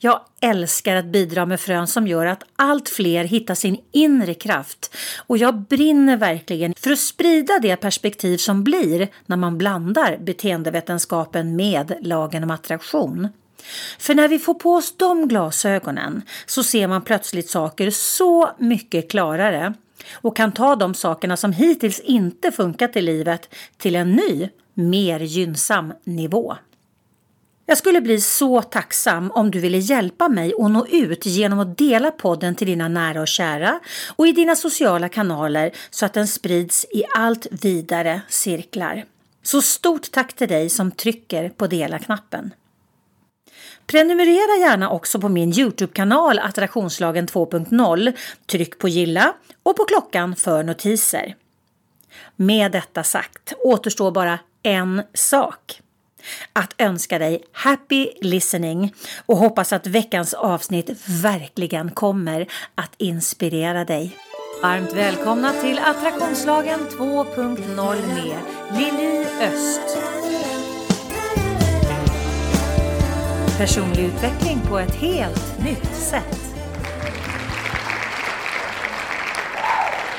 Jag älskar att bidra med frön som gör att allt fler hittar sin inre kraft och jag brinner verkligen för att sprida det perspektiv som blir när man blandar beteendevetenskapen med lagen om attraktion. För när vi får på oss de glasögonen så ser man plötsligt saker så mycket klarare och kan ta de sakerna som hittills inte funkat i livet till en ny, mer gynnsam nivå. Jag skulle bli så tacksam om du ville hjälpa mig att nå ut genom att dela podden till dina nära och kära och i dina sociala kanaler så att den sprids i allt vidare cirklar. Så stort tack till dig som trycker på dela-knappen. Prenumerera gärna också på min Youtube-kanal Attraktionslagen 2.0. Tryck på gilla och på klockan för notiser. Med detta sagt återstår bara en sak. Att önska dig happy listening och hoppas att veckans avsnitt verkligen kommer att inspirera dig. Varmt välkomna till Attraktionslagen 2.0 med Lili Öst. Personlig utveckling på ett helt nytt sätt.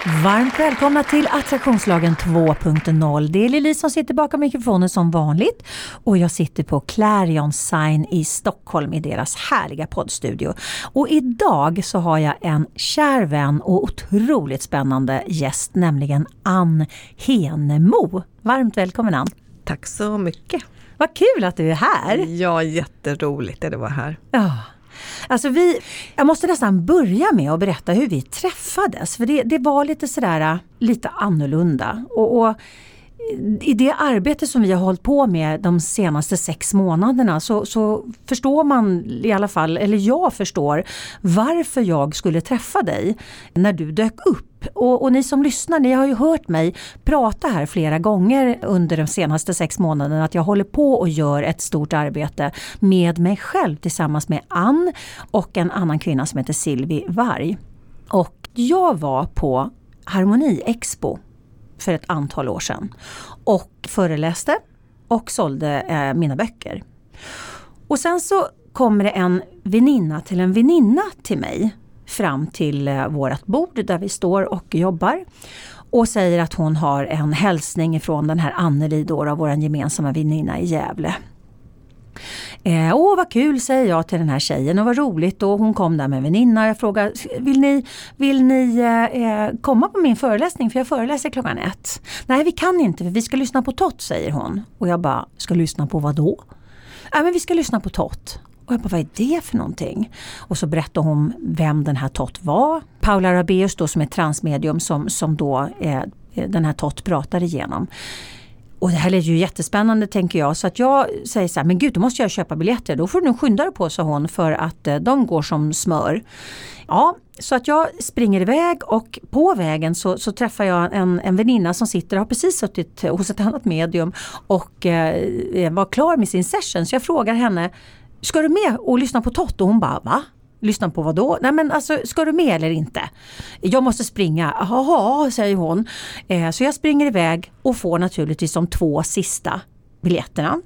Varmt välkomna till Attraktionslagen 2.0. Det är Lili som sitter bakom mikrofonen som vanligt och jag sitter på Clarion Sign i Stockholm i deras härliga poddstudio. Och idag så har jag en kär vän och otroligt spännande gäst, nämligen Ann Henemo. Varmt välkommen Ann! Tack så mycket! Vad kul att du är här! Ja, jätteroligt att du var här. Ja. Alltså vi, jag måste nästan börja med att berätta hur vi träffades. För det, det var lite sådär äh, lite annorlunda. Och, och, i det arbete som vi har hållit på med de senaste sex månaderna så, så, förstår man i alla fall, eller jag förstår, varför jag skulle träffa dig när du dök upp. Och, och, ni som lyssnar, ni har ju hört mig prata här flera gånger under de senaste sex månaderna att jag håller på och gör ett stort arbete med mig själv tillsammans med Ann och en annan kvinna som heter Silvi Varg. Och jag var på Harmoni Expo för ett antal år sedan och föreläste och sålde eh, mina böcker. Och sen så kommer det en väninna till en väninna till mig fram till eh, vårt bord där vi står och jobbar och säger att hon har en hälsning från den här Anneli då, vår gemensamma väninna i Gävle. Eh, Åh vad kul säger jag till den här tjejen och vad roligt och hon kom där med en väninna. Jag frågar, vill ni, vill ni eh, eh komma på min föreläsning för jag föreläser klockan ett? Nej vi kan inte för vi ska lyssna på Tott säger hon. Och jag bara, ska lyssna på vad då? Nej men vi ska lyssna på Tott. Och jag bara, vad är det för någonting? Och så berättade hon vem den här Tott var. Paula Rabeus då som är transmedium som, som då eh, den här Tott pratar igenom. Och det här är ju jättespännande tänker jag så att jag säger så här, men gud då måste jag köpa biljetter. Då får du nog skynda dig på sa hon för att eh, de går som smör. Ja, så att jag springer iväg och på vägen så, så träffar jag en, en väninna som sitter och har precis suttit hos ett annat medium och eh, var klar med sin session. Så jag frågar henne, ska du med och lyssna på Tott? Och hon bara, va? Lyssna på vad då? Nej men alltså, ska du med eller inte? Jag måste springa. Jaha, säger hon. Eh, så jag springer iväg och får naturligtvis de två sista biljetterna.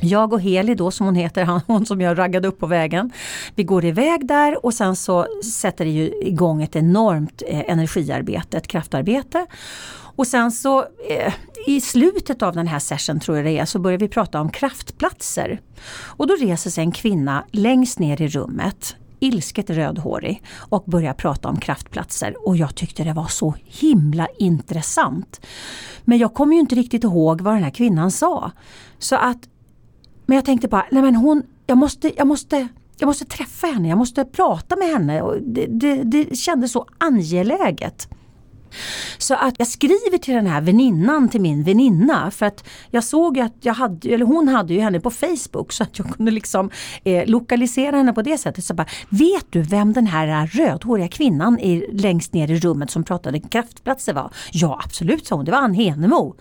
Jag och Heli då som hon heter, hon som jag raggade upp på vägen. Vi går iväg där och sen så sätter det ju igång ett enormt eh, energiarbete, ett kraftarbete. Och sen så eh, i slutet av den här session tror jag det är så börjar vi prata om kraftplatser. Och då reser sig en kvinna längst ner i rummet ilsket rödhårig och börjar prata om kraftplatser och jag tyckte det var så himla intressant. Men jag kommer ju inte riktigt ihåg vad den här kvinnan sa. Så att, men jag tänkte bara, nej men hon, jag måste, jag måste jag måste träffa henne, jag måste prata med henne. Det, det, det kändes så angeläget. Så att jag skriver till den här väninnan till min väninna för att jag såg att jag hade, eller hon hade ju henne på Facebook så att jag kunde liksom eh, lokalisera henne på det sättet. Så bara, vet du vem den här rödhåriga kvinnan i, längst ner i rummet som pratade kraftplatser var? Ja absolut, sa hon, det var Ann Henemo.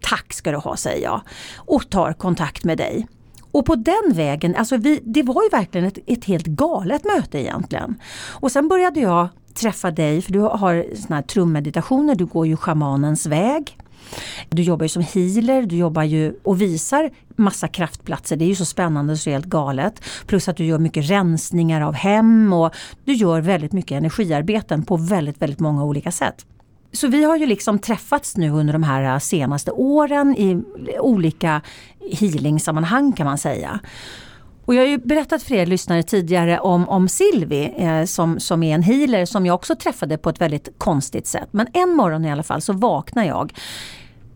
Tack ska du ha, säger jag och tar kontakt med dig. Och på den vägen, alltså vi, det var ju verkligen ett, ett helt galet möte egentligen. Och sen började jag träffa dig, för du har såna här trummeditationer, du går ju schamanens väg. Du jobbar ju som healer, du jobbar ju och visar massa kraftplatser. Det är ju så spännande så helt galet. Plus att du gör mycket rensningar av hem och du gör väldigt mycket energiarbeten på väldigt, väldigt många olika sätt. Så vi har ju liksom träffats nu under de här äh, senaste åren i olika healingsammanhang kan man säga. Och jag har ju berättat för er lyssnare tidigare om, om Silvi eh, som, som är en healer som jag också träffade på ett väldigt konstigt sätt. Men en morgon i alla fall så vaknar jag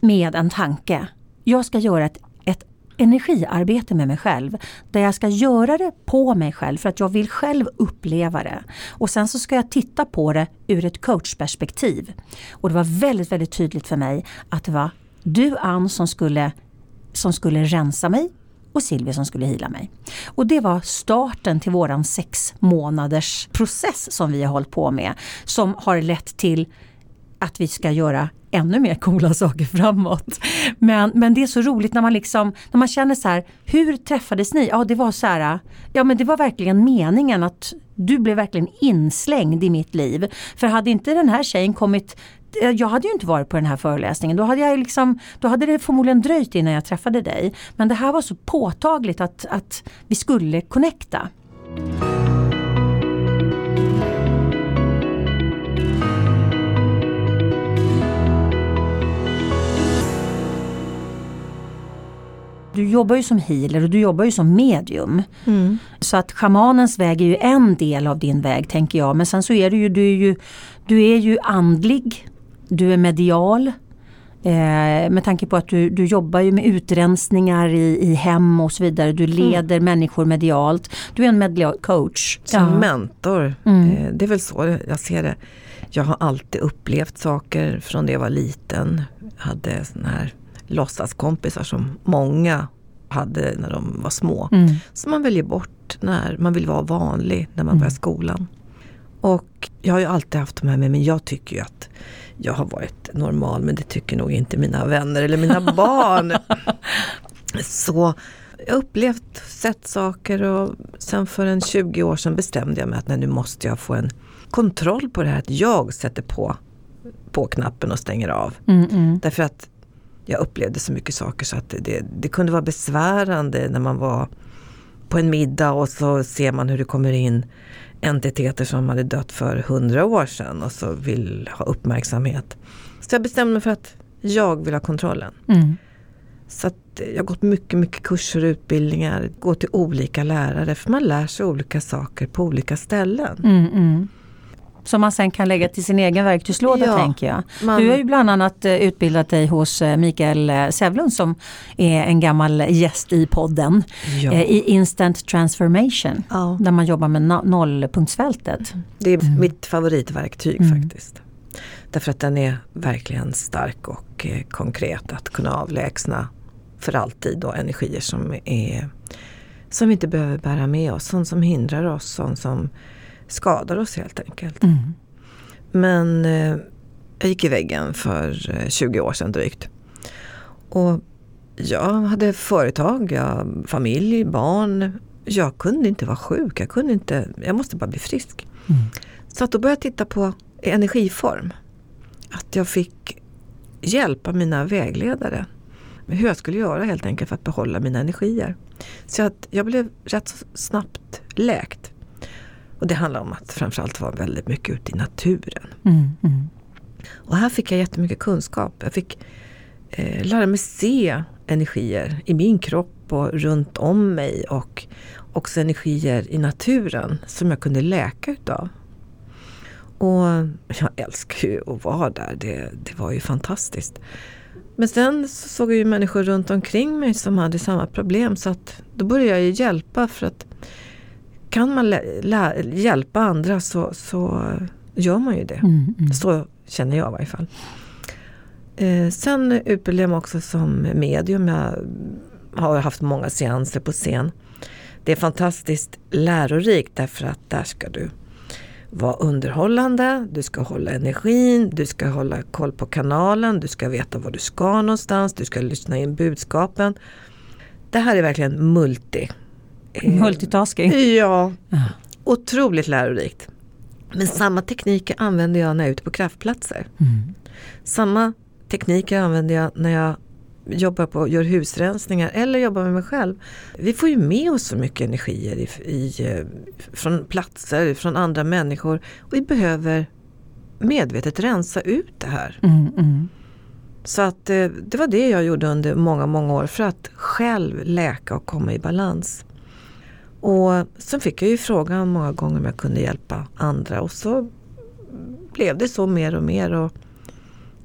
med en tanke. Jag ska göra ett, ett energiarbete med mig själv. Där jag ska göra det på mig själv för att jag vill själv uppleva det. Och sen så ska jag titta på det ur ett coachperspektiv. Och det var väldigt, väldigt tydligt för mig att det var du Ann som skulle, som skulle rensa mig och Silvia som skulle hila mig. Och det var starten till våran sex månaders process som vi har hållit på med. Som har lett till att vi ska göra ännu mer coola saker framåt. Men, men det är så roligt när man liksom, när man känner så här, hur träffades ni? Ja det var så här, ja men det var verkligen meningen att du blev verkligen inslängd i mitt liv. För hade inte den här tjejen kommit jag hade ju inte varit på den här föreläsningen. Då hade, jag liksom, då hade det förmodligen dröjt innan jag träffade dig. Men det här var så påtagligt att, att vi skulle connecta. Du jobbar ju som healer och du jobbar ju som medium. Mm. Så att schamanens väg är ju en del av din väg tänker jag. Men sen så är du ju, du är ju, du är ju andlig du är medial. Eh, med tanke på att du, du jobbar ju med utrensningar i, i hem och så vidare. Du mm. leder mm. människor medialt. Du är en medial coach. Som ja. mentor. Mm. Eh, det är väl så jag ser det. Jag har alltid upplevt saker från det jag var liten. Jag hade såna här låtsaskompisar som många hade när de var små. Mm. Som man väljer bort när man vill vara vanlig när man mm. börjar skolan. Och jag har ju alltid haft de här med mig, men jag tycker ju att jag har varit normal men det tycker nog inte mina vänner eller mina barn. Så jag har upplevt, sett saker och sen för en 20 år sedan bestämde jag mig att nej, nu måste jag få en kontroll på det här att jag sätter på, på knappen och stänger av. Mm, mm. Därför att jag upplevde så mycket saker så att det, det, kunde vara besvärande när man var på en middag och så ser man hur det kommer in entiteter som hade dött för hundra år sedan och så vill ha uppmärksamhet. Så jag bestämde mig för att jag vill ha kontrollen. Mm. Så jag har gått mycket, mycket kurser och utbildningar, gått till olika lärare för man lär sig olika saker på olika ställen. Mm, mm som man sen kan lägga till sin egen verktygslåda ja, tänker jag. Man... Du har ju bland annat eh, utbildat dig hos eh, Mikael eh, Sävlund som är en gammal gäst i podden. Ja. I Instant Transformation ja. där man jobbar med nollpunktsfältet. Det är mm. mitt favoritverktyg mm. faktiskt. Därför att den är verkligen stark och konkret att kunna avlägsna för alltid då energier som är som vi inte behöver bära med oss, sånt som hindrar oss, sånt som skadar oss helt enkelt. Mm. Men eh, jag gick i väggen för 20 eh, år sedan drygt. Och jag hade företag, jag, familj, barn. Jag kunde inte vara sjuk, jag kunde inte, jag måste bara bli frisk. Mm. Så att då började jag titta på energiform. Att jag fick hjälpa mina vägledare hur jag skulle göra helt enkelt för att behålla mina energier. Så att jag blev rätt snabbt läkt. Och det handlar om att framförallt vara väldigt mycket ute i naturen. Mm, mm. Och här fick jag jättemycket kunskap. Jag fick eh, lära mig se energier i min kropp och runt om mig och också energier i naturen som jag kunde läka utav. Och jag älskar ju att vara där, det, det var ju fantastiskt. Men sen så såg jag ju människor runt omkring mig som hade samma problem så att då började jag ju hjälpa för att kan man hjälpa andra så, så gör man ju det. Mm, mm. Så känner jag i varje fall. Eh, sen utbildade jag mig också som medium. Jag har haft många seanser på scen. Det är fantastiskt lärorikt därför att där ska du vara underhållande, du ska hålla energin, du ska hålla koll på kanalen, du ska veta var du ska någonstans, du ska lyssna in budskapen. Det här är verkligen multi. Eh, Multitasking. Ja, otroligt lärorikt. Men samma tekniker använder jag när jag är ute på kraftplatser. Mm. Samma tekniker använder jag när jag jobbar på, gör husrensningar eller jobbar med mig själv. Vi får ju med oss så mycket energier i, i, eh, från platser, från andra människor. Och vi behöver medvetet rensa ut det här. Mm, mm. Så att eh, det var det jag gjorde under många, många år för att själv läka och komma i balans. Och sen fick jag ju frågan många gånger om jag kunde hjälpa andra och så blev det så mer och mer. Och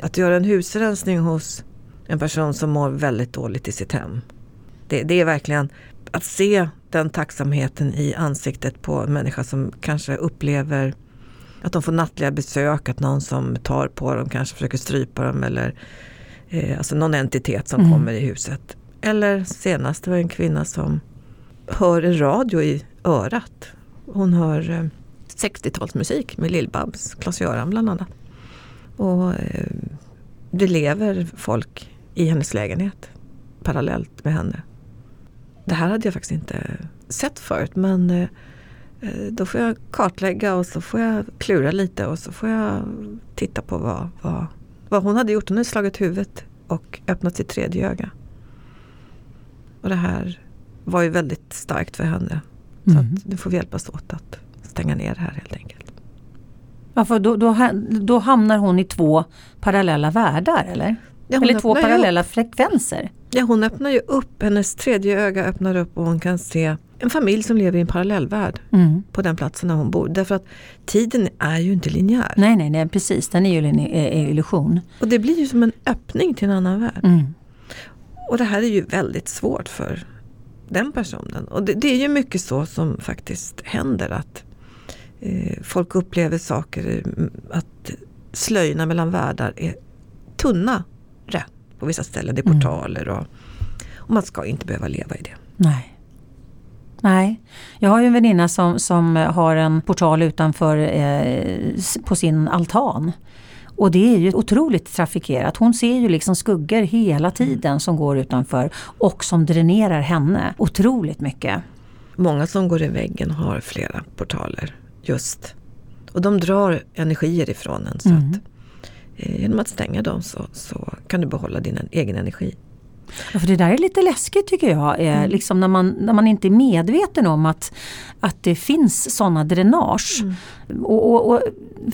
att göra en husrensning hos en person som mår väldigt dåligt i sitt hem. Det, det, är verkligen att se den tacksamheten i ansiktet på en människa som kanske upplever att de får nattliga besök, att någon som tar på dem kanske försöker strypa dem eller eh, alltså någon entitet som mm. kommer i huset. Eller senast det var en kvinna som hör en radio i örat. Hon hör eh, 60-talsmusik med Lill-Babs, Klas-Göran bland annat. Och eh, det lever folk i hennes lägenhet parallellt med henne. Det här hade jag faktiskt inte sett förut men eh, då får jag kartlägga och så får jag klura lite och så får jag titta på vad, vad, vad hon hade gjort. Hon hade slagit huvudet och öppnat sitt tredje öga. Och det här var ju väldigt starkt för henne. Så mm. att nu får vi hjälpas åt att stänga ner det här helt enkelt. Ja, för då, då, då hamnar hon i två parallella världar eller? Ja, eller två parallella upp. frekvenser. Ja, hon öppnar ju upp, hennes tredje öga öppnar upp och hon kan se en familj som lever i en parallellvärld mm. på den platsen där hon bor. Därför att tiden är ju inte linjär. Nej, nej, nej precis. Den är ju en illusion. Och det blir ju som en öppning till en annan värld. Mm. Och det här är ju väldigt svårt för den personen. Och det, det är ju mycket så som faktiskt händer att eh, folk upplever saker, att slöjorna mellan världar är tunnare på vissa ställen. Det är mm. portaler och, och man ska inte behöva leva i det. Nej. Nej, jag har ju en väninna som, som har en portal utanför eh, på sin altan. Och det är ju otroligt trafikerat. Hon ser ju liksom skuggor hela tiden som går utanför och som dränerar henne otroligt mycket. Många som går i väggen har flera portaler just. Och de drar energier ifrån en. Så mm. att, eh, genom att stänga dem så, så kan du behålla din egen energi. Ja, för det där är lite läskigt tycker jag, eh, mm. liksom när, man, när man inte är medveten om att, att det finns sådana dränage. Mm. Och, och, och,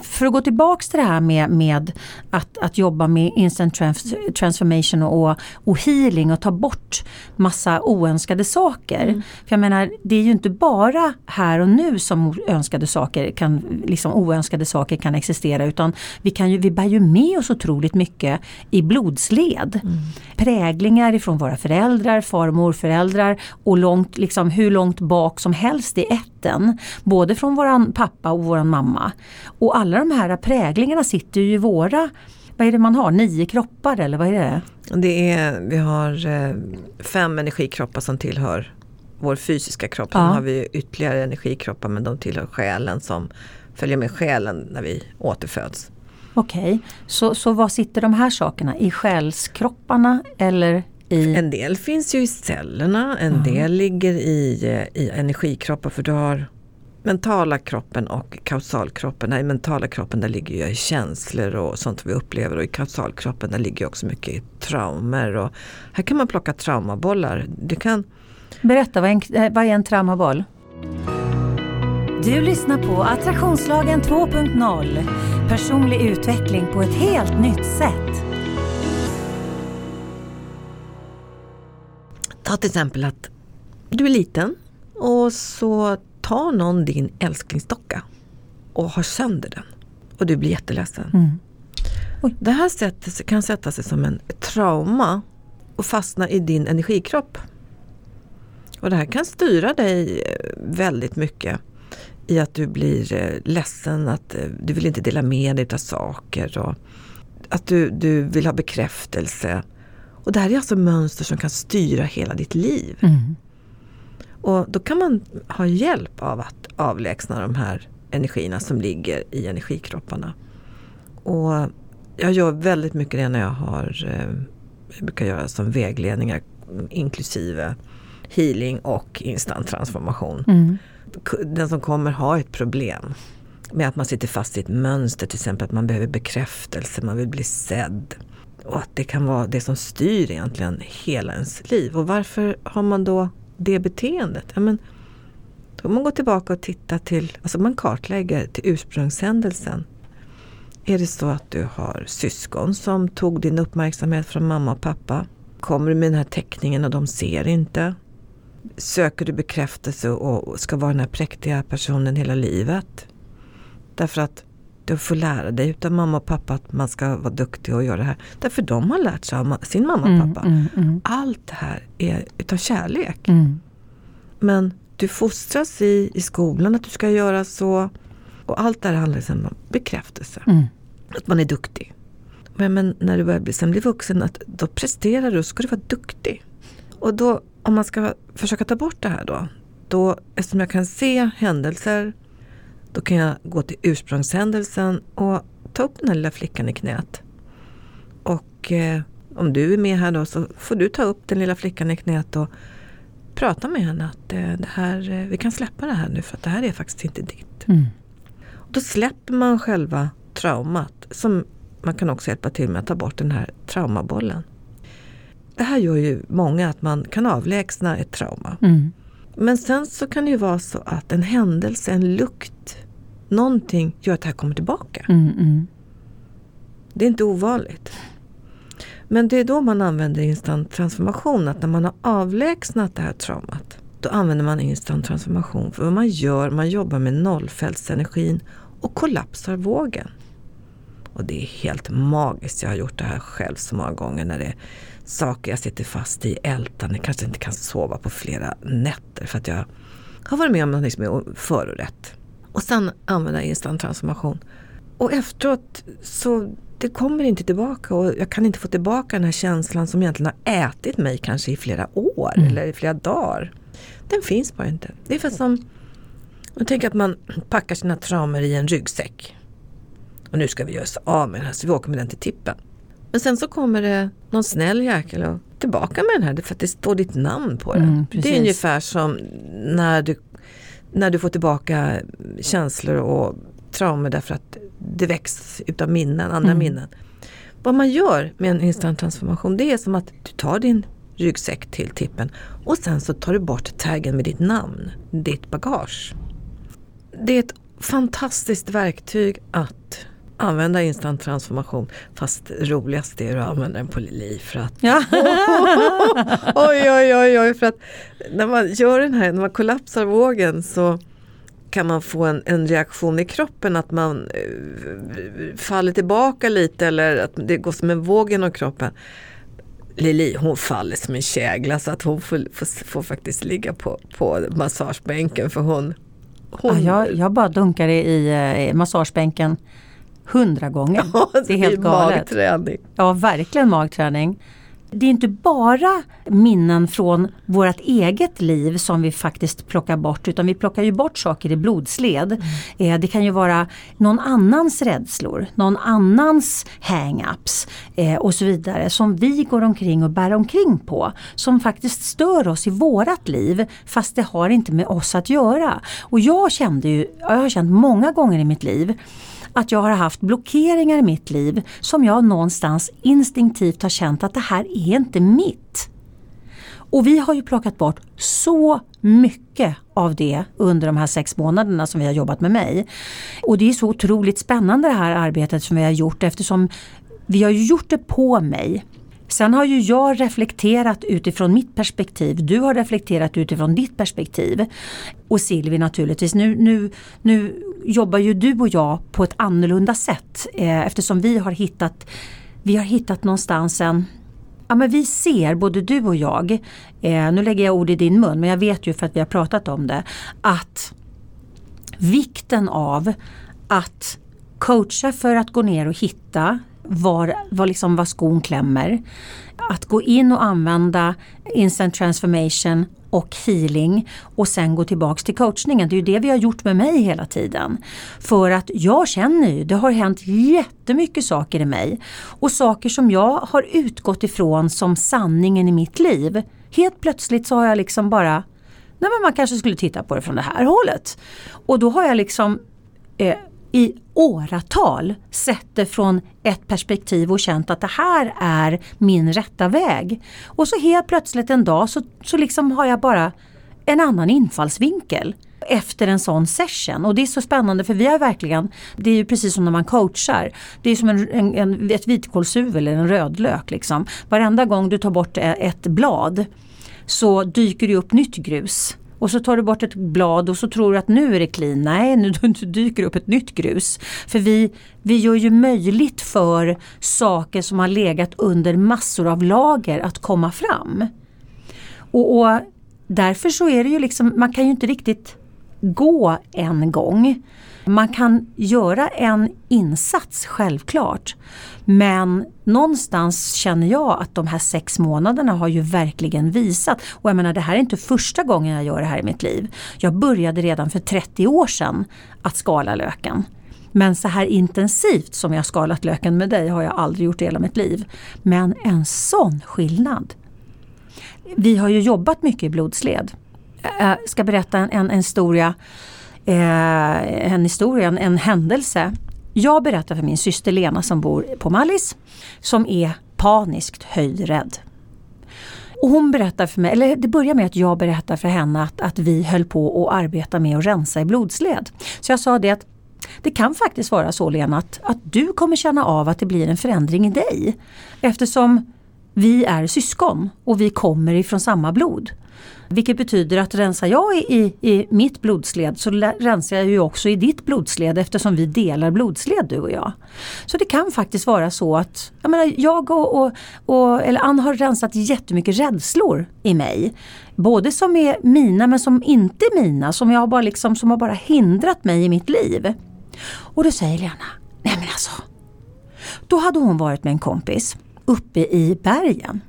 för att gå tillbaks till det här med, med att, att jobba med instant trans transformation och, och healing och ta bort massa oönskade saker. Mm. För jag menar, det är ju inte bara här och nu som önskade saker kan, liksom oönskade saker kan existera utan vi, kan ju, vi bär ju med oss otroligt mycket i blodsled. Mm. Präglingar ifrån våra föräldrar, far och morföräldrar och långt, liksom, hur långt bak som helst i ätten. Både från våran pappa och våran mamma. Och alla de här präglingarna sitter ju i våra vad är det man har? Nio kroppar eller vad är det? det är, vi har eh, fem energikroppar som tillhör vår fysiska kropp. Sen har vi ytterligare energikroppar men de tillhör själen som följer med själen när vi återföds. Okej, okay. så, så vad sitter de här sakerna? I själskropparna eller i... En del finns ju i cellerna, en mm. del ligger i, eh, i energikroppar för du har mentala kroppen och kausalkroppen. I mentala kroppen där ligger ju känslor och sånt vi upplever och i kausalkroppen där ligger också mycket traumer. Och här kan man plocka traumabollar. Du kan... Berätta, vad är en, eh, vad är en traumaboll? Du lyssnar på Attraktionslagen 2.0. Personlig utveckling på ett helt nytt sätt. Ta till exempel att du är liten och så tar någon din älsklingsdocka och har sönder den och du blir jätteledsen. Mm. Det här sättet kan sätta sig som en trauma och fastna i din energikropp. Och det här kan styra dig eh, väldigt mycket i att du blir eh, ledsen, att eh, du vill inte dela med dig av saker. Och att du, du vill ha bekräftelse. Och det här är alltså mönster som kan styra hela ditt liv. Mm. Och då kan man ha hjälp av att avlägsna de här energierna som ligger i energikropparna. Och jag gör väldigt mycket det när jag har, eh, jag brukar göra som vägledningar inklusive healing och instant transformation. Mm. Den som kommer har ett problem med att man sitter fast i ett mönster, till exempel att man behöver bekräftelse, man vill bli sedd. Och att det kan vara det som styr egentligen hela ens liv. Och varför har man då det beteendet? Ja, men, då man går tillbaka och tittar till, alltså man kartlägger till ursprungshändelsen. Är det så att du har syskon som tog din uppmärksamhet från mamma och pappa? Kommer du med den här teckningen och de ser inte? Söker du bekräftelse och ska vara den här präktiga personen hela livet? Därför att du får lära dig utav mamma och pappa att man ska vara duktig och göra det här. Därför de har lärt sig av sin mamma och Mm, pappa. mm, mm. Allt det här är utav kärlek. Mm. Men du fostras i, i skolan att du ska göra så. Och allt det här handlar liksom om bekräftelse. Mm. Att man är duktig. Men, men när du börjar bli, sen bli vuxen, att då presterar du och ska du vara duktig. Och då, om man ska försöka ta bort det här då. då eftersom jag kan se händelser, då kan jag gå till ursprungshändelsen och ta upp den här lilla flickan i knät. Och eh, om du är med här då så får du ta upp den lilla flickan i knät och prata med henne att eh, det här, eh, vi kan släppa det här nu för att det här är faktiskt inte ditt. Mm. Då släpper man själva traumat som man kan också hjälpa till med att ta bort den här traumabollen. Det här gör ju många att man kan avlägsna ett trauma. Mm. Men sen så kan det ju vara så att en händelse, en lukt, någonting gör att det här kommer tillbaka. Mm. Mm. Det är inte ovanligt. Men det är då man använder instant transformation, att när man har avlägsnat det här traumat, då använder man instant transformation. För vad man gör, man jobbar med nollfältsenergin och kollapsar vågen. Och det är helt magiskt. Jag har gjort det här själv så många gånger när det är saker jag sitter fast i, ältan, jag kanske inte kan sova på flera nätter för att jag har varit med om något som är för och sen använda instant transformation. Och efteråt så det kommer inte tillbaka och jag kan inte få tillbaka den här känslan som egentligen har ätit mig kanske i flera år Mm. eller i flera dagar. Den finns bara inte. Det är för som, jag tänker att man packar sina traumer i en ryggsäck. Och nu ska vi göra oss av med den här så vi åker med den till tippen. Men sen så kommer det någon snäll jäkel och tillbaka med den här för att det står ditt namn på den. Mm, det är ungefär som när du, när du får tillbaka känslor och traumer därför att det väcks utav minnen, andra Mm. minnen. Vad man gör med en instant transformation det är som att du tar din ryggsäck till tippen och sen så tar du bort taggen med ditt namn, ditt bagage. Det är ett fantastiskt verktyg att använda instant transformation fast roligast är att använda den på Lili för att Ja. oj, oj, oj, oj, för att när man gör den här, när man kollapsar vågen så kan man få en, en reaktion i kroppen att man eh, faller tillbaka lite eller att det går som en våg genom kroppen. Lili hon faller som en kägla så att hon får, får, får faktiskt ligga på, på massagebänken för hon, hon Ja, jag, jag bara dunkar i, i massagebänken hundra gånger. det är helt galet. magträning. Ja, verkligen magträning. Det är inte bara minnen från vårt eget liv som vi faktiskt plockar bort utan vi plockar ju bort saker i blodsled. Eh, det kan ju vara någon annans rädslor, någon annans hang-ups eh, och så vidare som vi går omkring och bär omkring på. Som faktiskt stör oss i vårat liv fast det har inte med oss att göra. Och jag kände ju, jag har känt många gånger i mitt liv att jag har haft blockeringar i mitt liv som jag någonstans instinktivt har känt att det här är inte mitt. Och vi har ju plockat bort så mycket av det under de här sex månaderna som vi har jobbat med mig. Och det är så otroligt spännande det här arbetet som vi har gjort eftersom vi har ju gjort det på mig. Sen har ju jag reflekterat utifrån mitt perspektiv, du har reflekterat utifrån ditt perspektiv. Och Silvi naturligtvis, nu, nu, nu jobbar ju du och jag på ett annorlunda sätt eh, eftersom vi har hittat, vi har hittat någonstans en Ja men vi ser, både du och jag, eh, nu lägger jag ord i din mun men jag vet ju för att vi har pratat om det, att vikten av att coacha för att gå ner och hitta var, var, liksom var skon klämmer. Att gå in och använda instant transformation och healing och sen gå tillbaks till coachningen. Det är ju det vi har gjort med mig hela tiden. För att jag känner ju, det har hänt jättemycket saker i mig. Och saker som jag har utgått ifrån som sanningen i mitt liv. Helt plötsligt så har jag liksom bara, nej men man kanske skulle titta på det från det här hållet. Och då har jag liksom eh, i åratal sett det från ett perspektiv och känt att det här är min rätta väg. Och så helt plötsligt en dag så, så liksom har jag bara en annan infallsvinkel efter en sån session. Och det är så spännande för vi har verkligen, det är ju precis som när man coachar. Det är som en, en, en, ett vitkålshuvud eller en rödlök. Liksom. Varenda gång du tar bort ett blad så dyker det upp nytt grus. Och så tar du bort ett blad och så tror du att nu är det clean. Nej, nu dyker upp ett nytt grus. För vi, vi gör ju möjligt för saker som har legat under massor av lager att komma fram. Och, och därför så är det ju liksom, man kan ju inte riktigt gå en gång. Man kan göra en insats självklart. Men någonstans känner jag att de här sex månaderna har ju verkligen visat. Och jag menar det här är inte första gången jag gör det här i mitt liv. Jag började redan för 30 år sedan att skala löken. Men så här intensivt som jag skalat löken med dig har jag aldrig gjort i hela mitt liv. Men en sån skillnad. Vi har ju jobbat mycket i blodsled. Jag ska berätta en, en, en historia eh, en historia, en, en händelse. Jag berättar för min syster Lena som bor på Mallis som är paniskt höjdrädd. Och hon berättar för mig, eller det börjar med att jag berättar för henne att, att vi höll på att arbeta med att rensa i blodsled. Så jag sa det att det kan faktiskt vara så Lena att, att du kommer känna av att det blir en förändring i dig. Eftersom vi är syskon och vi kommer ifrån samma blod. Vilket betyder att rensar jag i, i mitt blodsled så rensar jag ju också i ditt blodsled eftersom vi delar blodsled du och jag. Så det kan faktiskt vara så att jag, menar, jag och, och, och eller Ann har rensat jättemycket rädslor i mig. Både som är mina men som inte är mina, som, jag bara liksom, som har bara hindrat mig i mitt liv. Och då säger Lena, nej men alltså. Då hade hon varit med en kompis uppe i bergen.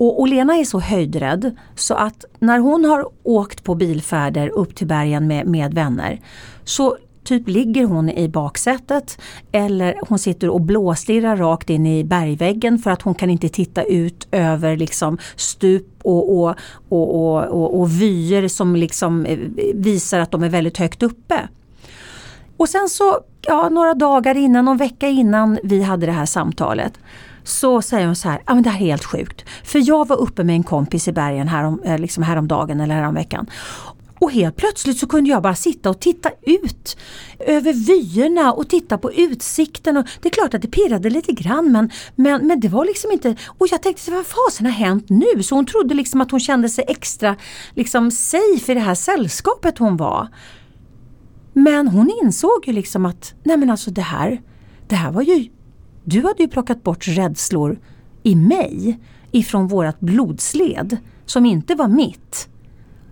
Och, och Lena är så höjdrädd så att när hon har åkt på bilfärder upp till bergen med, med vänner så typ ligger hon i baksätet eller hon sitter och blåstirrar rakt in i bergväggen för att hon kan inte titta ut över liksom stup och, och, och, och, och, och vyer som liksom eh, visar att de är väldigt högt uppe. Och sen så, ja, några dagar innan, någon vecka innan vi hade det här samtalet så säger hon så här, ja men det här är helt sjukt. För jag var uppe med en kompis i bergen härom, eh, liksom häromdagen eller häromveckan. Och helt plötsligt så kunde jag bara sitta och titta ut över vyerna och titta på utsikten. Och det är klart att det pirrade lite grann men, men, men det var liksom inte... Och jag tänkte, vad fasen har hänt nu? Så hon trodde liksom att hon kände sig extra liksom safe i det här sällskapet hon var. Men hon insåg ju liksom att, nej men alltså det här, det här var ju du hade ju plockat bort rädslor i mig ifrån vårat blodsled som inte var mitt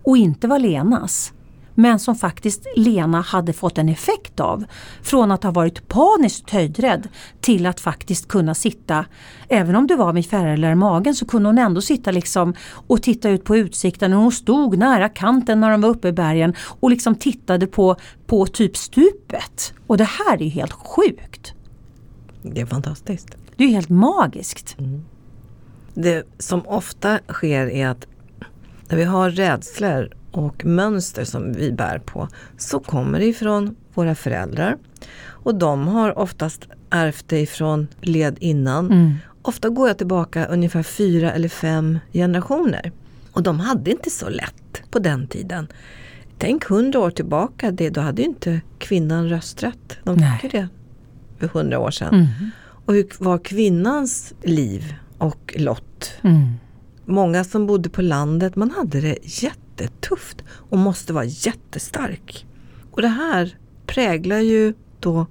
och inte var Lenas. Men som faktiskt Lena hade fått en effekt av. Från att ha varit paniskt höjdrädd till att faktiskt kunna sitta, även om det var med fjärilar i magen så kunde hon ändå sitta liksom och titta ut på utsikten. Och hon stod nära kanten när de var uppe i bergen och liksom tittade på, på typ stupet. Och det här är ju helt sjukt. Det är fantastiskt. Det är helt magiskt. Mm. Det som ofta sker är att när vi har rädslor och mönster som vi bär på så kommer det ifrån våra föräldrar. Och de har oftast ärvt det ifrån led innan. Mm. Ofta går jag tillbaka ungefär fyra eller fem generationer. Och de hade inte så lätt på den tiden. Tänk hundra år tillbaka, det, då hade inte kvinnan rösträtt. De fick ju det för hundra år sedan. Mm. Och hur var kvinnans liv och lott? Mm. Många som bodde på landet, man hade det jättetufft och måste vara jättestark. Och det här präglar ju då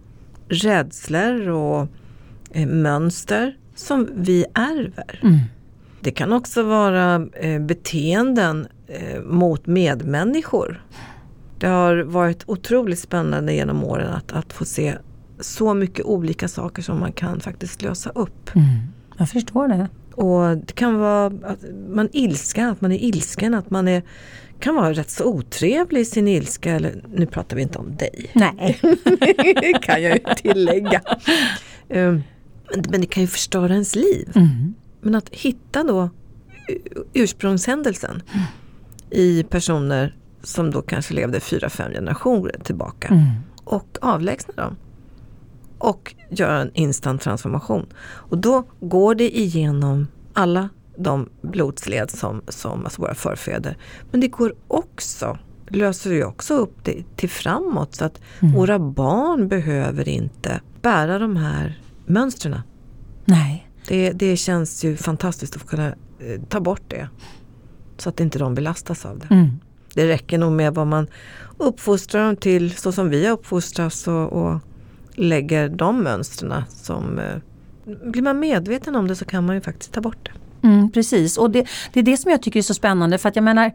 rädslor och eh, mönster som vi ärver. Mm. Det kan också vara eh, beteenden eh, mot medmänniskor. Det har varit otroligt spännande genom åren att, att få se så mycket olika saker som man kan faktiskt lösa upp. Mm. Jag förstår det. Och det kan vara att man ilska, att man är ilsken, att man är, kan vara rätt så otrevlig i sin ilska. Eller, nu pratar vi inte om dig. Nej. kan jag ju tillägga. Um, men det kan ju förstöra ens liv. Mm. Men att hitta då ursprungshändelsen mm. i personer som då kanske levde fyra, fem generationer tillbaka. Mm. Och avlägsna dem. Och göra en instant transformation. Och då går det igenom alla de blodsled som, som alltså våra förfäder. Men det går också, löser ju också upp det till framåt så att mm. våra barn behöver inte bära de här mönstren. Nej. Det, det känns ju fantastiskt att kunna eh, ta bort det. Så att inte de belastas av det. Mm. Det räcker nog med vad man uppfostrar dem till så som vi har uppfostrats och, och lägger de mönstren som eh, blir man medveten om det så kan man ju faktiskt ta bort det. Mm, precis och det, det är det som jag tycker är så spännande för att jag menar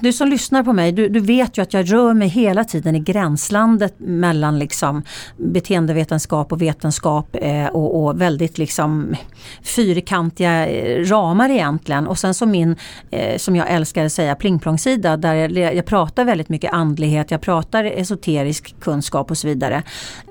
du som lyssnar på mig, du, du, vet ju att jag rör mig hela tiden i gränslandet mellan liksom beteendevetenskap och vetenskap eh, och, och, väldigt liksom fyrkantiga eh, ramar egentligen. Och sen så min, eh, som jag älskar att säga, plingplongsida där jag, jag, pratar väldigt mycket andlighet, jag pratar esoterisk kunskap och så vidare.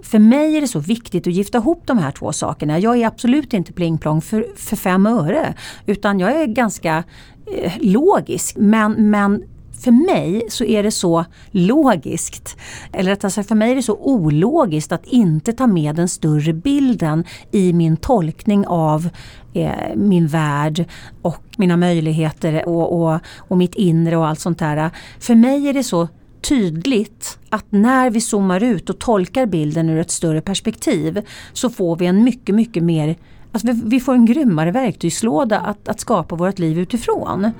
För mig är det så viktigt att gifta ihop de här två sakerna. Jag är absolut inte plingplong för, för fem öre utan jag är ganska Eh, logisk men, men för mig så är det så logiskt, eller rättare sagt för mig är det så ologiskt att inte ta med den större bilden i min tolkning av eh, min värld och mina möjligheter och, och, och mitt inre och allt sånt där. För mig är det så tydligt att när vi zoomar ut och tolkar bilden ur ett större perspektiv så får vi en mycket, mycket mer Alltså vi, vi får en grymmare verktygslåda att, att skapa vårt liv utifrån.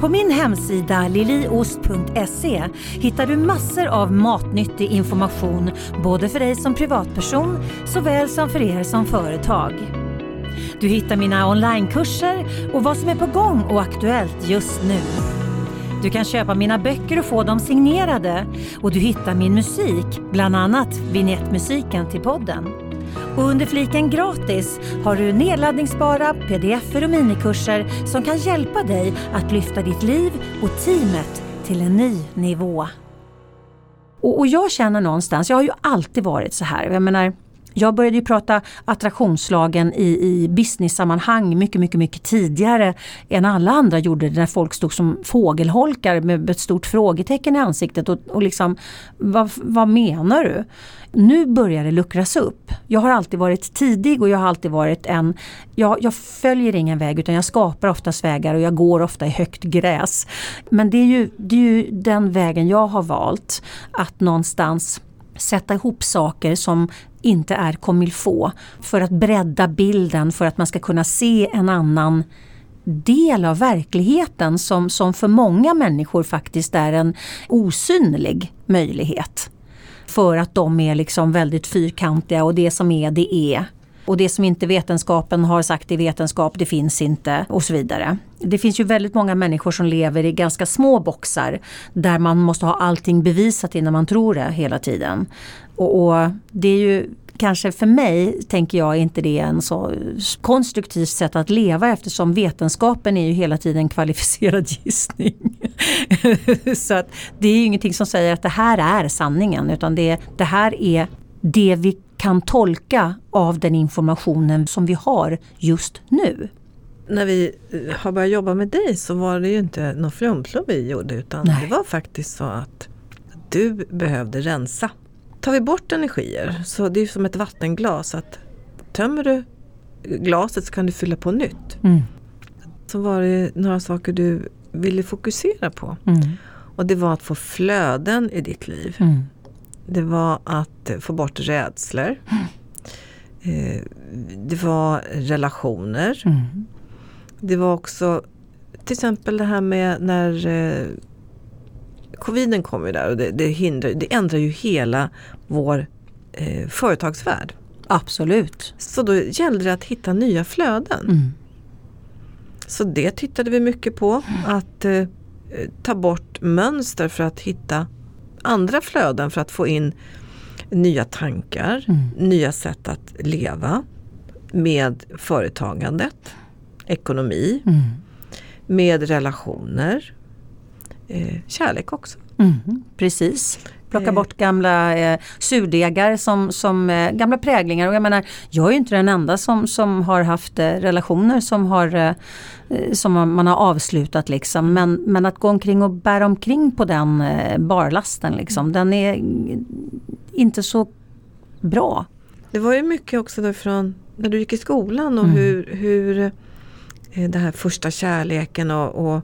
På min hemsida liliost.se hittar du massor av matnyttig information både för dig som privatperson såväl som för er som företag. Du hittar mina onlinekurser och vad som är på gång och aktuellt just nu. Du kan köpa mina böcker och få dem signerade och du hittar min musik, bland annat vignettmusiken till podden. Och under fliken gratis har du nedladdningsbara pdf och minikurser som kan hjälpa dig att lyfta ditt liv och teamet till en ny nivå. Och, och jag känner någonstans, jag har ju alltid varit så här, jag menar jag började ju prata attraktionslagen i, i business-sammanhang mycket, mycket, mycket tidigare än alla andra gjorde det när folk stod som fågelholkar med ett stort frågetecken i ansiktet och, och liksom vad, vad menar du? Nu börjar det luckras upp. Jag har alltid varit tidig och jag har alltid varit en, jag, jag följer ingen väg utan jag skapar oftast vägar och jag går ofta i högt gräs. Men det är ju, det är ju den vägen jag har valt. Att någonstans sätta ihop saker som inte är komilfå för att bredda bilden för att man ska kunna se en annan del av verkligheten som, som för många människor faktiskt är en osynlig möjlighet. För att de är liksom väldigt fyrkantiga och det som är det är. Och det som inte vetenskapen har sagt är vetenskap, det finns inte och så vidare. Det finns ju väldigt många människor som lever i ganska små boxar där man måste ha allting bevisat innan man tror det hela tiden. Och, och det är ju kanske för mig, tänker jag, inte det är en så konstruktivt sätt att leva eftersom vetenskapen är ju hela tiden kvalificerad gissning. så att det är ju ingenting som säger att det här är sanningen utan det, det här är det vi kan tolka av den informationen som vi har just nu. När vi eh, har börjat jobba med dig så var det ju inte någon flumflum vi gjorde utan Nej. det var faktiskt så att du behövde rensa. Tar vi bort energier så det är som ett vattenglas att tömmer du glaset så kan du fylla på nytt. Mm. Så var det några saker du ville fokusera på. Mm. Och det var att få flöden i ditt liv. Mm. Det var att få bort rädslor. Eh, det var relationer. Mm. Det var också till exempel det här med när eh, coviden kom ju där och det, det, hindrar, det ändrar ju hela vår eh, företagsvärld. Absolut. Så då gällde det att hitta nya flöden. Mm. Så det tittade vi mycket på. Att eh, ta bort mönster för att hitta andra flöden för att få in nya tankar, Mm. nya sätt att leva med företagandet, ekonomi, Mm. med relationer, eh, kärlek också. Mm, precis. Plocka Eh. bort gamla eh, surdegar som, som eh, gamla präglingar. Och jag menar, jag är ju inte den enda som, som har haft eh, relationer som, har, eh, eh, som man- har avslutat. Liksom. Men, men att gå omkring och bära omkring på den eh, barlasten, liksom, den är mm, inte så bra. Det var ju mycket också från när du gick i skolan och Mm. hur, hur det här första kärleken och, och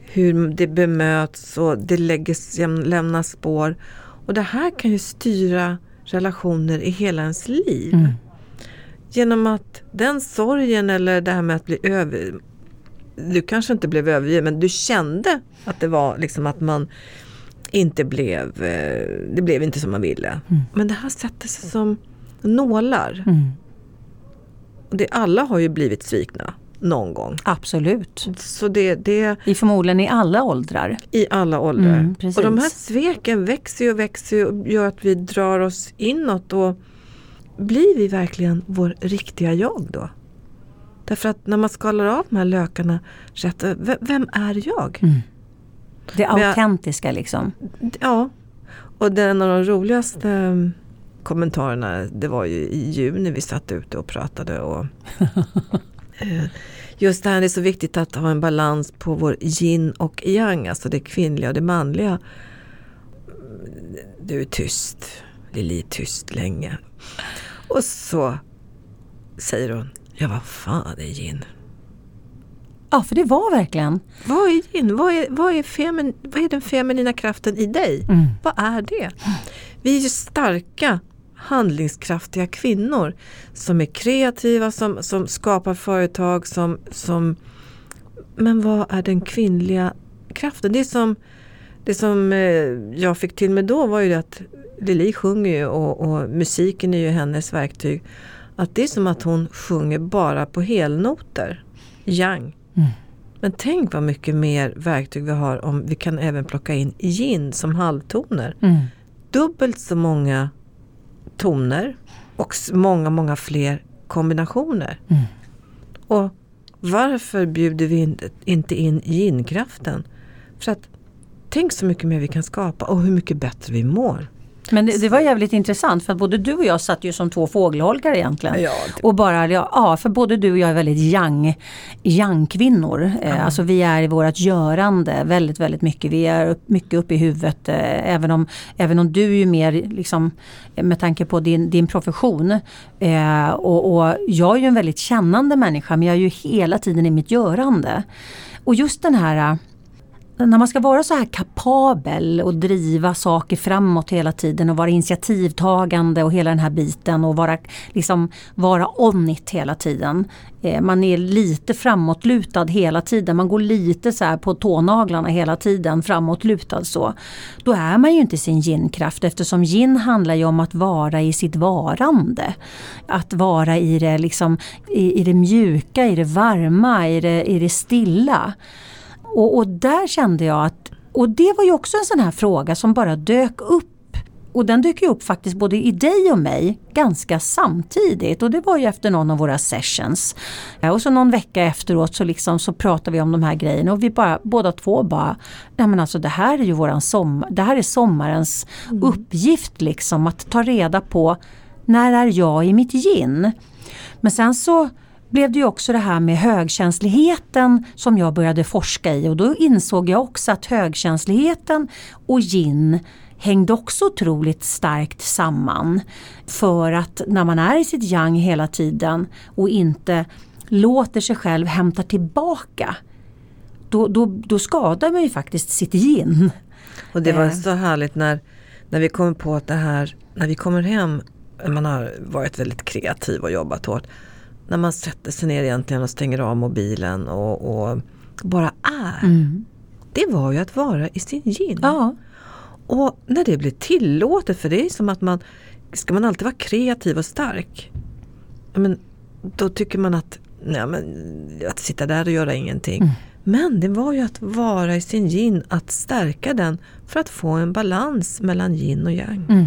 hur det bemöts och det lägger, lämnar spår. Och det här kan ju styra relationer i hela ens liv. Mm. Genom att den sorgen eller det här med att bli över... Du kanske inte blev övergiven men du kände att det var liksom att man inte blev... eh, Det blev inte som man ville. Mm. Men det här sätter sig som nålar. Mm. Och det, alla har ju blivit svikna någon gång. Absolut. Så det, det I förmodligen i alla åldrar. i alla åldrar. Mm, precis. och de här sveken växer och växer och gör att vi drar oss inåt. Och blir vi verkligen vår riktiga jag då? Därför att när man skalar av de här lökarna, rätt, vem är jag? Mm. Det Men jag- autentiska liksom. Ja, och det, en av de roligaste mm, kommentarerna det var ju i juni vi satt ute och pratade. Och, just det här är så viktigt att ha en balans på vår yin och yang, alltså det kvinnliga och det manliga. Du är tyst, Lili är tyst länge. Och så säger hon, ja vad fan är yin? Ja, för det var verkligen. Vad är yin? Vad är, vad är, femin, vad är den feminina kraften i dig? Mm. Vad är det? Vi är ju starka, handlingskraftiga kvinnor som är kreativa, som, som skapar företag, som, som... Men vad är den kvinnliga kraften? Det som, det som eh, jag fick till mig då var ju att Lili sjunger ju och, och musiken är ju hennes verktyg. Att det är som att hon sjunger bara på helnoter, yang. Mm. Men tänk vad mycket mer verktyg vi har om vi kan även plocka in yin som halvtoner. Mm. Dubbelt så många toner och många, många fler kombinationer. Mm. Och varför bjuder vi in, inte in yin-kraften? För att tänk så mycket mer vi kan skapa och hur mycket bättre vi mår. Men det, det var jävligt intressant för att både du och jag satt ju som två fågelholkar egentligen. Ja, Och bara, ja, ja, för både du och jag är väldigt yang, yang-kvinnor. Eh, alltså vi är i vårt görande väldigt, väldigt mycket. Vi är upp, mycket uppe i huvudet. Eh, även, om, även om du är ju mer, liksom, med tanke på din, din profession. Eh, och, och jag är ju en väldigt kännande människa men jag är ju hela tiden i mitt görande. Och just den här när man ska vara så här kapabel och driva saker framåt hela tiden och vara initiativtagande och hela den här biten och vara, liksom, vara on it hela tiden. Eh, man är lite framåtlutad hela tiden, man går lite så här på tånaglarna hela tiden framåtlutad så. Då är man ju inte sin ginkraft eftersom gin handlar ju om att vara i sitt varande. Att vara i det, liksom, i, i det mjuka, i det varma, i det, i det stilla. Och, och där kände jag att, och det var ju också en sån här fråga som bara dök upp. Och den dök ju upp faktiskt både i dig och mig ganska samtidigt och det var ju efter någon av våra sessions. Och så någon vecka efteråt så, liksom, så pratade vi om de här grejerna och vi bara, båda två bara, nej men alltså det här är ju våran sommar, det här är sommarens uppgift liksom att ta reda på när är jag i mitt yin? Men sen så blev det ju också det här med högkänsligheten som jag började forska i och då insåg jag också att högkänsligheten och yin hängde också otroligt starkt samman. För att när man är i sitt yang hela tiden och inte låter sig själv hämta tillbaka då, då, då skadar man ju faktiskt sitt yin. Och det var Eh. så härligt när, när vi kom på att det här, när vi kommer hem, man har varit väldigt kreativ och jobbat hårt. När man sätter sig ner egentligen och stänger av mobilen och, och bara är. Det var ju att vara i sin yin. Ja. Och när det blir tillåtet, för det är som att man, ska man alltid vara kreativ och stark? Men, då tycker man att, nej, men, att sitta där och göra ingenting. Mm. Men det var ju att vara i sin yin, att stärka den för att få en balans mellan yin och yang. Mm.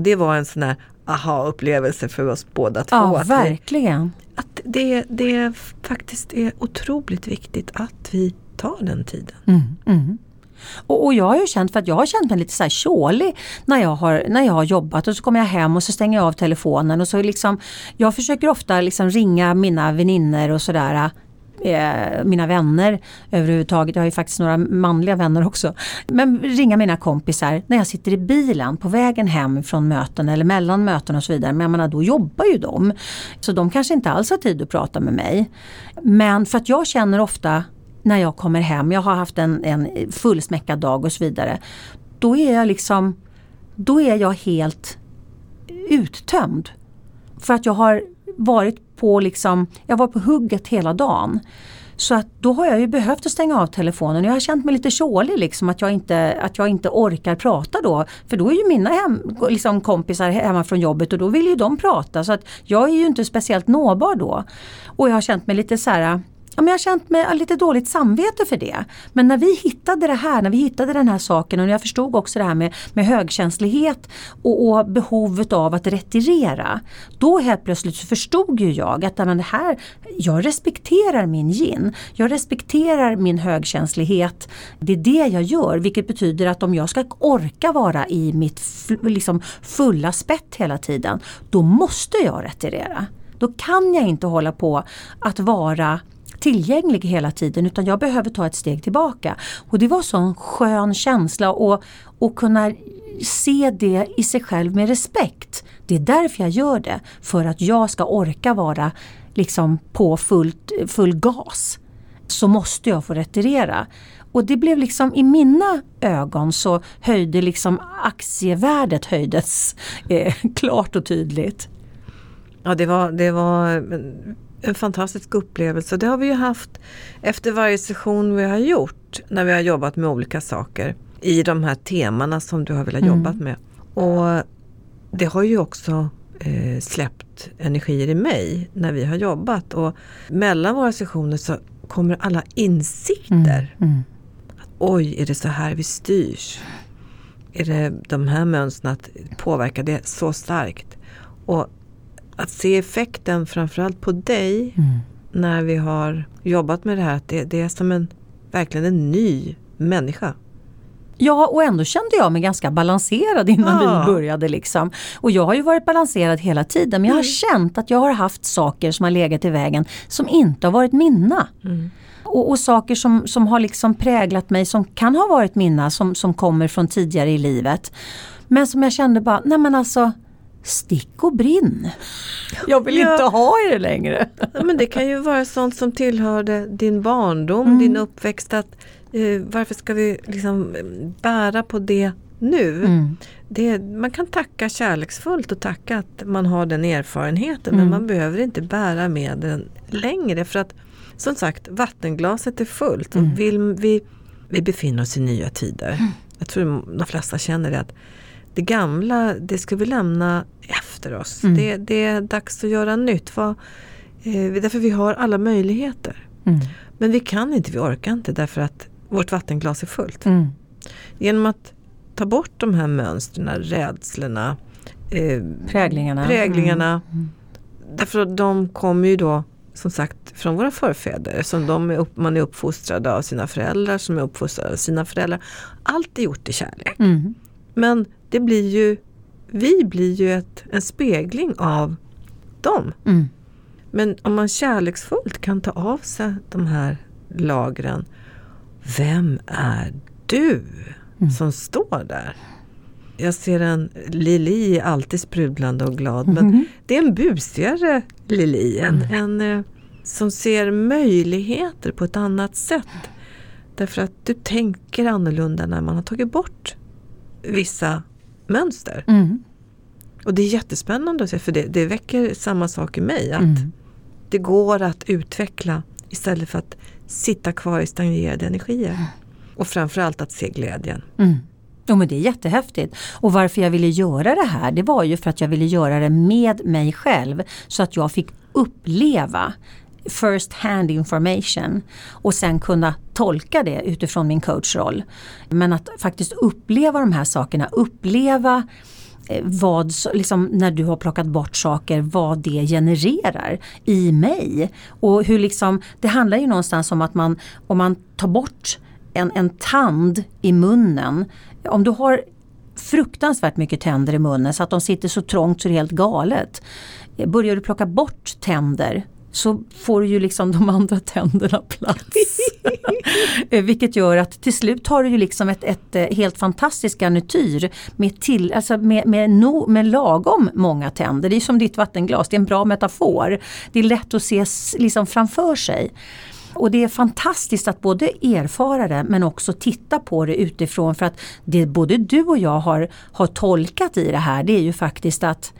Och det var en sån här aha-upplevelse för oss båda två. Ja, att verkligen. Vi, att det, det faktiskt är otroligt viktigt att vi tar den tiden. Mm, mm. Och, och, jag har ju känt, för att jag har känt mig lite så här tjålig när jag, har, när jag har jobbat och så kommer jag hem och så stänger jag av telefonen och så liksom Jag försöker ofta liksom ringa mina vänner och sådär eh, mina vänner överhuvudtaget. Jag har ju faktiskt några manliga vänner också. Men ringa mina kompisar när jag sitter i bilen på vägen hem från möten eller mellan möten och så vidare. Men jag menar, då jobbar ju de. Så de kanske inte alls har tid att prata med mig. Men för att jag känner ofta när jag kommer hem, jag har haft en, en fullsmäckad dag och så vidare. Då är jag liksom, då är jag helt uttömd. För att jag har varit på liksom, jag var på hugget hela dagen. Så att då har jag ju behövt att stänga av telefonen. Jag har känt mig lite tjålig liksom att jag inte, att jag inte orkar prata då. För då är ju mina hem, liksom kompisar hemma från jobbet och då vill ju de prata. Så att jag är ju inte speciellt nåbar då. Och jag har känt mig lite så här Ja, men jag har känt mig lite dåligt samvete för det. Men när vi hittade det här, när vi hittade den här saken och jag förstod också det här med, med högkänslighet och, och behovet av att retirera. Då helt plötsligt så förstod ju jag att men det här, jag respekterar min gin. Jag respekterar min högkänslighet. Det är det jag gör vilket betyder att om jag ska orka vara i mitt liksom, fulla spett hela tiden, då måste jag retirera. Då kan jag inte hålla på att vara tillgänglig hela tiden utan jag behöver ta ett steg tillbaka. Och det var sån skön känsla och, och kunna se det i sig själv med respekt. Det är därför jag gör det. För att jag ska orka vara liksom på fullt, full gas. Så måste jag få retirera. Och det blev liksom i mina ögon så höjde liksom aktievärdet höjdes eh, klart och tydligt. Ja det var, det var en fantastisk upplevelse. Det har vi ju haft efter varje session vi har gjort när vi har jobbat med olika saker i de här temana som du har velat mm. jobba med. Och det har ju också eh, släppt energier i mig när vi har jobbat och mellan våra sessioner så kommer alla insikter. Mm. Mm. Oj, är det så här vi styrs? Är det de här mönstren att påverka det så starkt? Och att se effekten framförallt på dig mm. när vi har jobbat med det här. Att det, det är som en, verkligen en ny människa. Ja och ändå kände jag mig ganska balanserad innan ja. vi började. Liksom. Och jag har ju varit balanserad hela tiden men jag har mm. känt att jag har haft saker som har legat i vägen som inte har varit mina. Mm. Och, och, saker som, som har liksom präglat mig som kan ha varit mina som, som kommer från tidigare i livet. Men som jag kände bara, nej men alltså Stick och brinn. Jag vill ja. inte ha er längre. men det kan ju vara sånt som tillhörde din barndom, mm. din uppväxt. Att, eh, varför ska vi liksom bära på det nu? Mm. Det, man kan tacka kärleksfullt och tacka att man har den erfarenheten mm. men man behöver inte bära med den längre. För att som sagt, vattenglaset är fullt. Mm. Vill vi, vi befinner oss i nya tider. Mm. Jag tror de flesta känner det. att det gamla, det ska vi lämna efter oss. Mm. Det, det, är dags att göra nytt. För, eh, därför vi har alla möjligheter. Mm. Men vi kan inte, vi orkar inte därför att vårt vattenglas är fullt. Mm. Genom att ta bort de här mönstren, rädslorna, eh, präglingarna. präglingarna mm. Mm. Därför att de kommer ju då som sagt från våra förfäder. Som de är upp, man är uppfostrad av sina föräldrar, som är uppfostrade av sina föräldrar. Allt är gjort i kärlek. Mm. Men det blir ju, vi blir ju ett, en spegling av dem. Mm. Men om man kärleksfullt kan ta av sig de här lagren. Vem är du mm. som står där? Jag ser en Lili, alltid sprudlande och glad, men mm. det är en busigare Lili. En, en, eh, som ser möjligheter på ett annat sätt. Därför att du tänker annorlunda när man har tagit bort vissa mönster. Mm. Och det är jättespännande att se för det, det väcker samma sak i mig. Att Mm. det går att utveckla istället för att sitta kvar i stagnerade energier. Och framförallt att se glädjen. Mm. Jo men det är jättehäftigt. Och varför jag ville göra det här det var ju för att jag ville göra det med mig själv. Så att jag fick uppleva first hand information och sen kunna tolka det utifrån min coachroll. Men att faktiskt uppleva de här sakerna, uppleva eh, vad, liksom, när du har plockat bort saker, vad det genererar i mig. Och hur liksom, det handlar ju någonstans om att man, om man tar bort en, en tand i munnen, om du har fruktansvärt mycket tänder i munnen så att de sitter så trångt så det är helt galet. Börjar du plocka bort tänder så får ju liksom de andra tänderna plats. Eh, Vilket gör att till slut har du ju liksom ett, ett eh, helt fantastiskt garnityr med, till, alltså med, med, no, med lagom många tänder. Det är som ditt vattenglas, det är en bra metafor. Det är lätt att se liksom framför sig. Och det är fantastiskt att både erfara det men också titta på det utifrån för att det både du och jag har, har tolkat i det här det är ju faktiskt att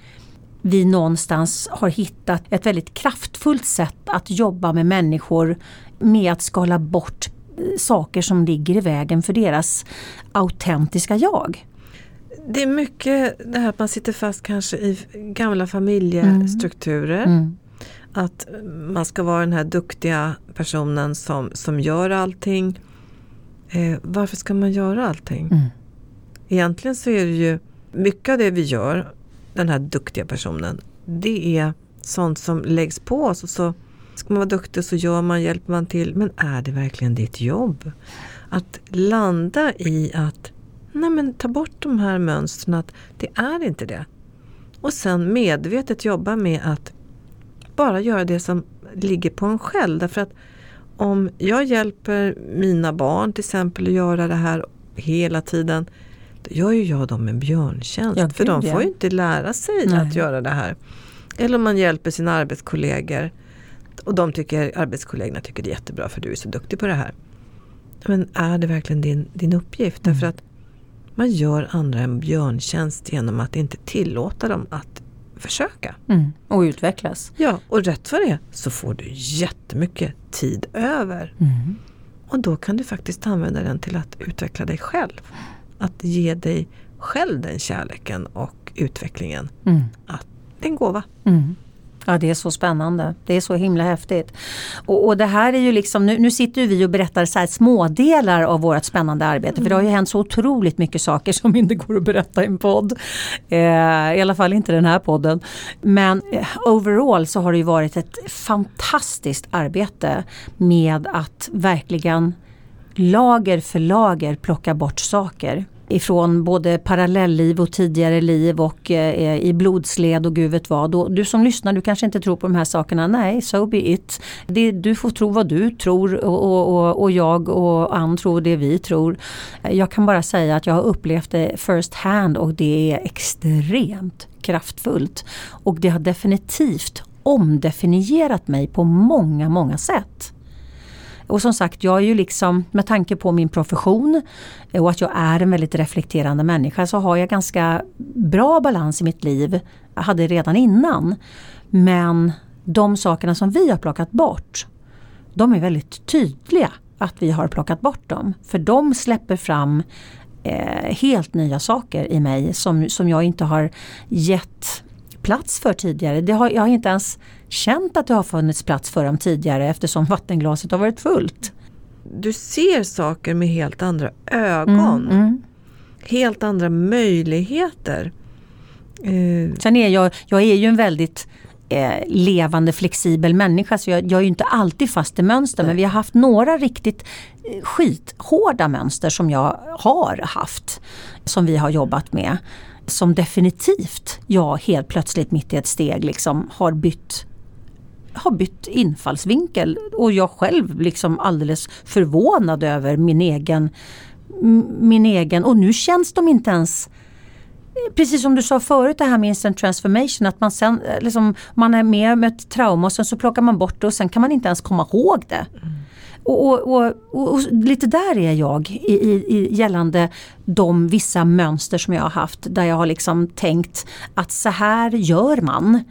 vi någonstans har hittat ett väldigt kraftfullt sätt att jobba med människor med att skala bort eh, saker som ligger i vägen för deras autentiska jag. Det är mycket det här att man sitter fast kanske i gamla familjestrukturer. Mm. Att man ska vara den här duktiga personen som, som gör allting. Eh, varför ska man göra allting? Mm. Egentligen så är det ju mycket av det vi gör, den här duktiga personen, det är sånt som läggs på oss. Och så ska man vara duktig så gör man, hjälper man till. Men är det verkligen ditt jobb? Att landa i att nej men ta bort de här mönstren, att det är inte det. Och sen medvetet jobba med att bara göra det som ligger på en själv. Därför att om jag hjälper mina barn till exempel att göra det här hela tiden, då gör ju jag dem en björntjänst. Ja, för de får ju inte lära sig Nej. att göra det här. Eller om man hjälper sina arbetskollegor och de tycker, arbetskollegorna tycker det är jättebra för du är så duktig på det här. Men är det verkligen din, din uppgift? Mm. Därför att man gör andra en björntjänst genom att inte tillåta dem att försöka. Mm. Och utvecklas. Ja, och rätt vad det är så får du jättemycket tid över. Mm. Och då kan du faktiskt använda den till att utveckla dig själv. Att ge dig själv den kärleken och utvecklingen. Mm. Att det är en gåva. Mm. Ja det är så spännande. Det är så himla häftigt. Och, och det här är ju liksom, nu, nu sitter ju vi och berättar så smådelar av vårt spännande arbete. För det har ju hänt så otroligt mycket saker som inte går att berätta i en podd. Eh, I alla fall inte den här podden. Men eh, overall så har det ju varit ett fantastiskt arbete med att verkligen lager för lager plocka bort saker. Ifrån både parallellliv och tidigare liv och eh, i blodsled och gud vet vad. Och du som lyssnar, du kanske inte tror på de här sakerna. Nej, so be it. Det, du får tro vad du tror och, och, och, och jag och Ann tror det vi tror. Jag kan bara säga att jag har upplevt det first hand och det är extremt kraftfullt. Och det har definitivt omdefinierat mig på många, många sätt. Och som sagt, jag är ju liksom, med tanke på min profession eh, och att jag är en väldigt reflekterande människa så har jag ganska bra balans i mitt liv. Jag hade redan innan. Men de sakerna som vi har plockat bort, de är väldigt tydliga att vi har plockat bort dem. För de släpper fram eh, helt nya saker i mig som, som jag inte har gett plats för tidigare. Det har, jag har inte ens känt att det har funnits plats för dem tidigare eftersom vattenglaset har varit fullt. Du ser saker med helt andra ögon. Mm, mm. Helt andra möjligheter. Eh, Sen är jag, jag är ju en väldigt eh, levande flexibel människa så jag, jag är ju inte alltid fast i mönster men vi har haft några riktigt eh, skithårda mönster som jag har haft. Som vi har jobbat med. Som definitivt jag helt plötsligt mitt i ett steg liksom har bytt har bytt infallsvinkel och jag själv liksom alldeles förvånad över min egen, min egen och nu känns de inte ens Precis som du sa förut det här med instant transformation att man sen liksom, man är med med ett trauma och sen så plockar man bort det och sen kan man inte ens komma ihåg det. Mm. Och, och, och, och, lite där är jag i, i, i gällande de vissa mönster som jag har haft där jag har liksom tänkt att så här gör man.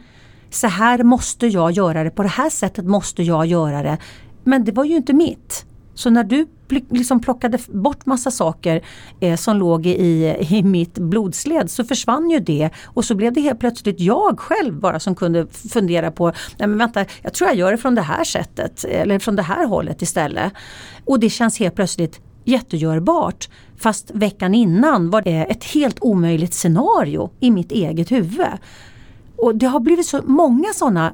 Så här måste jag göra det, på det här sättet måste jag göra det. Men det var ju inte mitt. Så när du liksom plockade bort massa saker eh, som låg i, i mitt blodsled så försvann ju det och så blev det helt plötsligt jag själv bara som kunde fundera på, nej men vänta, jag tror jag gör det från det här sättet eller från det här hållet istället. Och det känns helt plötsligt jättegörbart. Fast veckan innan var det ett helt omöjligt scenario i mitt eget huvud. Och det har blivit så många sådana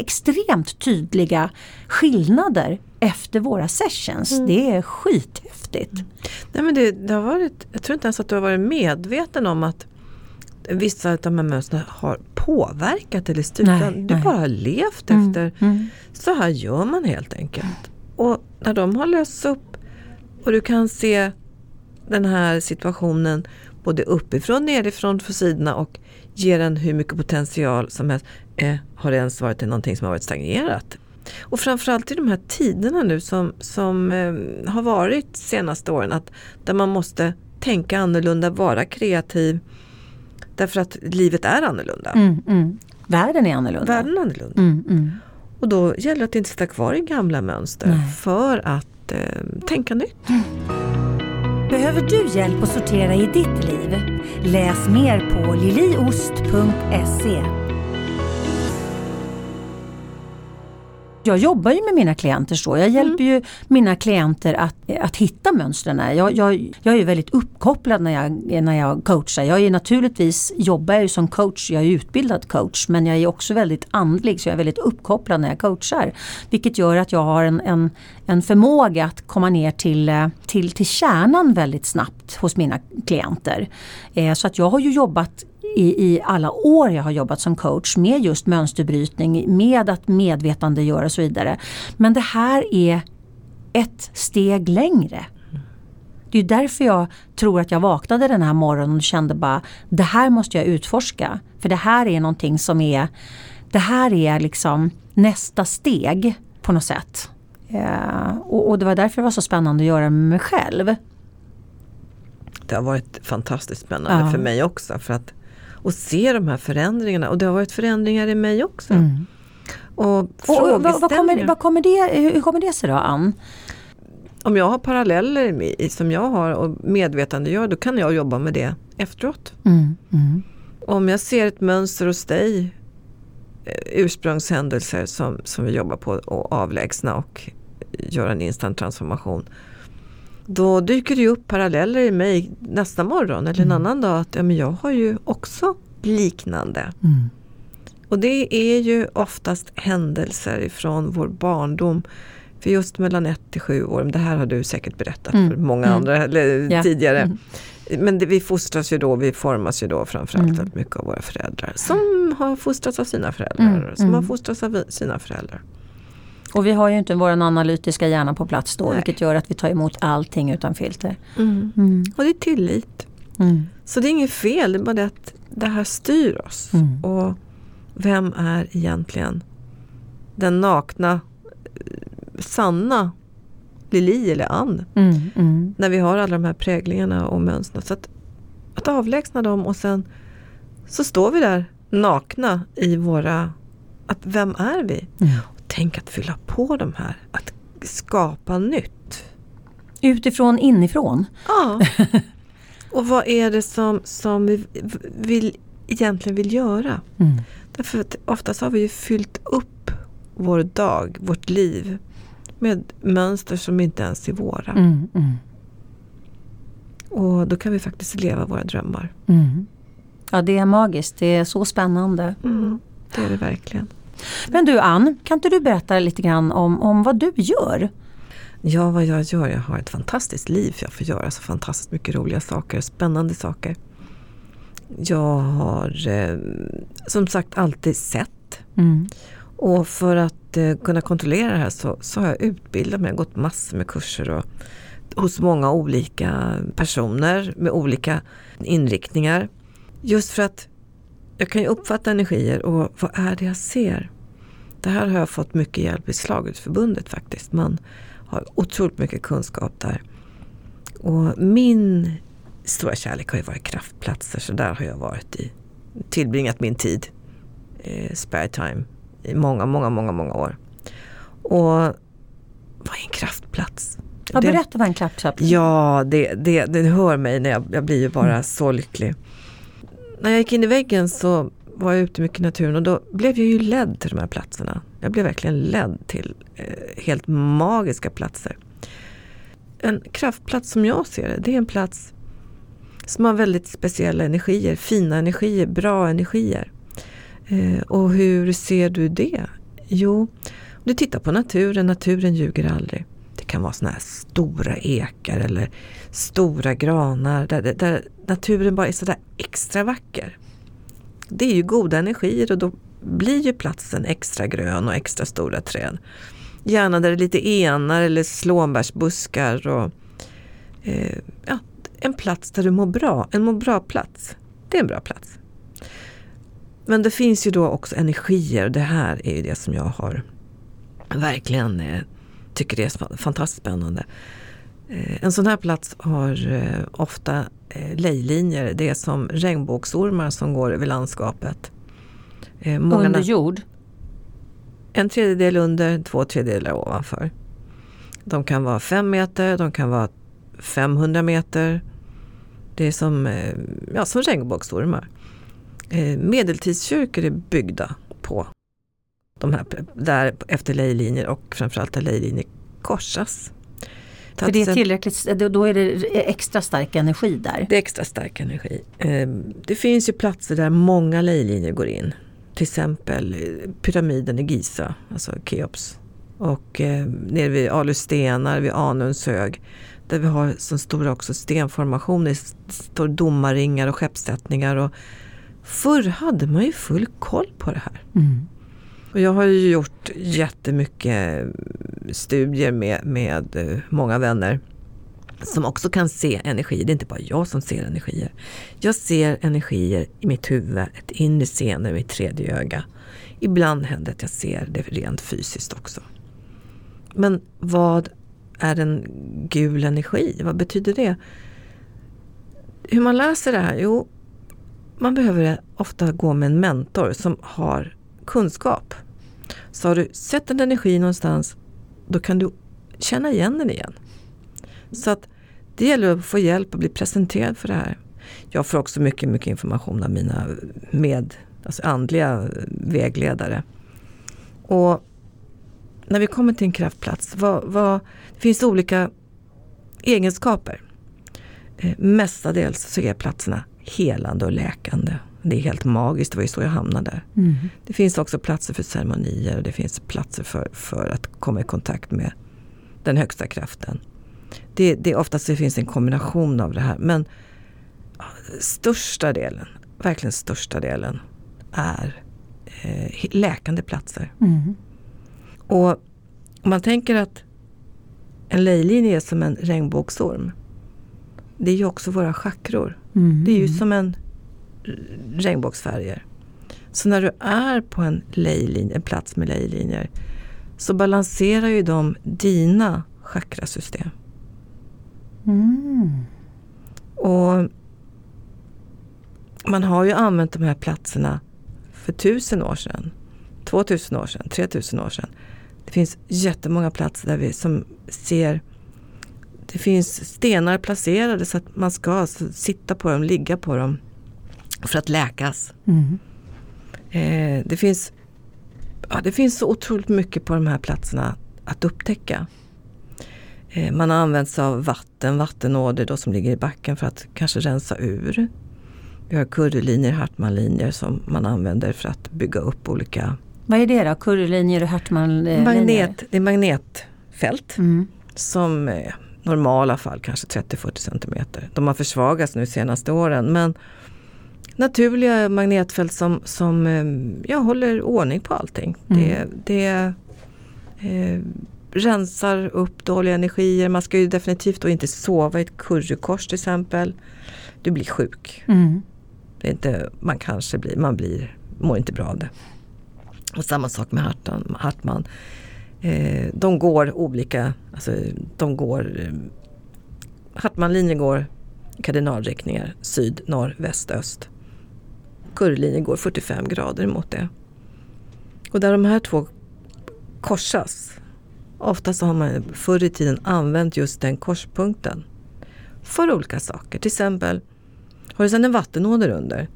extremt tydliga skillnader efter våra sessions. Mm. Det är skithäftigt. Mm. Nej, men det, det, har varit, jag tror inte ens att du har varit medveten om att vissa av de här mönstren har påverkat eller styrt. Du nej. bara har levt mm. efter. Mm. Så här gör man helt enkelt. Och när de har lösts upp och du kan se den här situationen både uppifrån, nerifrån, för sidorna och ger den hur mycket potential som helst. Eh, har det ens varit någonting som har varit stagnerat? Och framförallt i de här tiderna nu som, som eh, har varit senaste åren, att där man måste tänka annorlunda, vara kreativ. Därför att livet är annorlunda. Mm, mm. Världen är annorlunda. Världen är annorlunda. Mm, mm. och då gäller det att inte sitta kvar i gamla mönster Nej. för att eh, tänka nytt. Behöver du hjälp att sortera i ditt liv? Läs mer på liliost.se jag jobbar ju med mina klienter så. Jag hjälper mm. ju mina klienter att, att hitta mönstren. Jag, jag, jag är väldigt uppkopplad när jag, när jag coachar. Jag är naturligtvis, jobbar jag ju som coach, jag är utbildad coach men jag är också väldigt andlig så jag är väldigt uppkopplad när jag coachar. Vilket gör att jag har en, en, en förmåga att komma ner till, till, till kärnan väldigt snabbt hos mina klienter. Eh, så att jag har ju jobbat i, i alla år jag har jobbat som coach med just mönsterbrytning, med att medvetandegöra och så vidare. Men det här är ett steg längre. Det är därför jag tror att jag vaknade den här morgonen och kände bara det här måste jag utforska. För det här är någonting som är det här är liksom nästa steg på något sätt. Eh, och, och, det var därför det var så spännande att göra med mig själv. Det har varit fantastiskt spännande ja. för mig också. För att och se de här förändringarna. Och det har varit förändringar i mig också. Mm. Och, och vad, vad, kommer, vad kommer det, hur kommer det sig då Ann? Om jag har paralleller i, som jag har och medvetandegör, då kan jag jobba med det efteråt. Mm. Mm. Om jag ser ett mönster hos dig, eh, ursprungshändelser som, som vi jobbar på att avlägsna och göra en instant transformation. Då dyker det upp paralleller i mig nästa morgon eller en mm. annan dag att ja, men jag har ju också liknande. Mm. Och det är ju oftast händelser ifrån vår barndom. För just mellan ett till sju år, det här har du säkert berättat mm. för många mm. andra eller, yeah. tidigare. Mm. Men det, vi fostras ju då, vi formas ju då framförallt väldigt mycket av våra föräldrar. Som har fostrats av sina föräldrar, som har fostrats av sina föräldrar. Och vi har ju inte vår analytiska hjärna på plats då Nej. vilket gör att vi tar emot allting utan filter. Mm. Mm. Och det är tillit. Mm. Så det är inget fel, det är bara det att det här styr oss. Mm. Och vem är egentligen den nakna, sanna Lili eller Ann? Mm, mm. När vi har alla de här präglingarna och mönstren. Så att, att avlägsna dem och sen så står vi där nakna i våra att vem är vi? Mm tänk att fylla på de här, att skapa nytt. Utifrån inifrån? Ja. Och vad är det som, som vi vill, egentligen vill göra? Mm. Därför att oftast har vi ju fyllt upp vår dag, vårt liv med mönster som inte ens är våra. Mm, mm. Och då kan vi faktiskt leva våra drömmar. Mm. Ja det är magiskt, det är så spännande. Mm, det är det verkligen. Men du Ann, kan inte du berätta lite grann om, om vad du gör? Ja, vad jag gör? Jag har ett fantastiskt liv. Jag får göra så fantastiskt mycket roliga saker, spännande saker. Jag har eh, som sagt alltid sett. Mm. Och för att eh, kunna kontrollera det här så, så har jag utbildat mig, gått massor med kurser och, hos många olika personer med olika inriktningar. Just för att jag kan ju uppfatta energier och vad är det jag ser? Det här har jag fått mycket hjälp i Slagutförbundet faktiskt. Man har otroligt mycket kunskap där. Och min stora kärlek har ju varit kraftplatser så där har jag varit i, tillbringat min tid, eh, spare time, i många, många, många, många år. Och vad är en kraftplats? Ja, berätta vad en kraftplats är. Ja, det, det, det hör mig när jag, jag blir ju bara mm. så lycklig. När jag gick in i väggen så var jag ute mycket i naturen och då blev jag ju ledd till de här platserna. Jag blev verkligen ledd till eh, helt magiska platser. En kraftplats som jag ser det, det är en plats som har väldigt speciella energier, fina energier, bra energier. Eh, och hur ser du det? Jo, om du tittar på naturen, naturen ljuger aldrig. Det kan vara sådana här stora ekar eller stora granar där, där naturen bara är sådär extra vacker. Det är ju goda energier och då blir ju platsen extra grön och extra stora träd. Gärna där det är lite enar eller slånbärsbuskar och eh, ja, en plats där du mår bra. En må bra-plats. Det är en bra plats. Men det finns ju då också energier och det här är ju det som jag har verkligen eh, tycker det är fantastiskt spännande. Eh, en sån här plats har eh, ofta eh, lejlinjer. Det är som regnbågsormar som går över landskapet. Många under jord? En tredjedel under, två tredjedelar ovanför. De kan vara fem meter, de kan vara 500 meter. Det är som, ja, som regnbågsormar. Medeltidskyrkor är byggda på de här, där efter lejlinjer och framförallt där lejlinjer korsas. För det är tillräckligt, då är det extra stark energi där? Det är extra stark energi. Ehm, det finns ju platser där många lejlinjer går in. Till exempel eh, pyramiden i Giza, alltså Keops. Och eh, nere vid Alustenar, vid Anundshög. Där vi har så stora också stenformationer, står domarringar och skeppssättningar. Och förr hade man ju full koll på det här. Mm. Och jag har ju gjort jättemycket studier med, med eh, många vänner som också kan se energier. Det är inte bara jag som ser energier. Jag ser energier i mitt huvud, ett inre seende, mitt tredje öga. Ibland händer det att jag ser det rent fysiskt också. Men vad är en gul energi? Vad betyder det? Hur man läser det här? Jo, man behöver ofta gå med en mentor som har kunskap. Så har du sett en energi någonstans, då kan du känna igen den igen. Så att det gäller att få hjälp och bli presenterad för det här. Jag får också mycket, mycket information av mina med, alltså andliga vägledare. Och när vi kommer till en kraftplats, vad, vad, det finns olika egenskaper. Eh, mestadels så är platserna helande och läkande. Det är helt magiskt, det var ju så jag hamnade. Mm. Det finns också platser för ceremonier och det finns platser för, för att komma i kontakt med den högsta kraften. Det, det oftast det finns en kombination av det här men största delen, verkligen största delen är eh, läkande platser. Mm. Och om man tänker att en lejlinje är som en regnbågsorm. Det är ju också våra chakror. Mm. Det är ju som en regnbågsfärger. Så när du är på en, lejlinje, en plats med lejlinjer så balanserar ju de dina chakrasystem. Mm. Och man har ju använt de här platserna för tusen år sedan, två tusen år sedan, tre tusen år sedan. Det finns jättemånga platser där vi som ser det finns stenar placerade så att man ska sitta på dem, ligga på dem för att läkas. Mm. Eh, det, finns, ja, det finns så otroligt mycket på de här platserna att upptäcka. Eh, man har använt sig av vatten, vattenådor då som ligger i backen för att kanske rensa ur. Vi har currylinjer, Hartmanlinjer som man använder för att bygga upp olika... Vad är det då? Currylinjer och Hartmanlinjer? Magnet, det är magnetfält mm. som eh, normala fall kanske 30-40 centimeter. De har försvagats nu de senaste åren men naturliga magnetfält som, som eh, ja, håller ordning på allting. Mm. Det, det eh, rensar upp dåliga energier. Man ska ju definitivt då inte sova i ett currykors till exempel. Du blir sjuk. Mm. Det är inte, man kanske blir, man blir, mår inte bra av det. Och samma sak med Hartman. Eh, de går olika, alltså de går eh, Hartmanlinjen går kardinalriktningar syd, norr, väst, öst. Kurvlinjen går 45 grader mot det. Och där de här två korsas, oftast har man förr i tiden använt just den korspunkten för olika saker. Till exempel, har du sedan en vattenåder under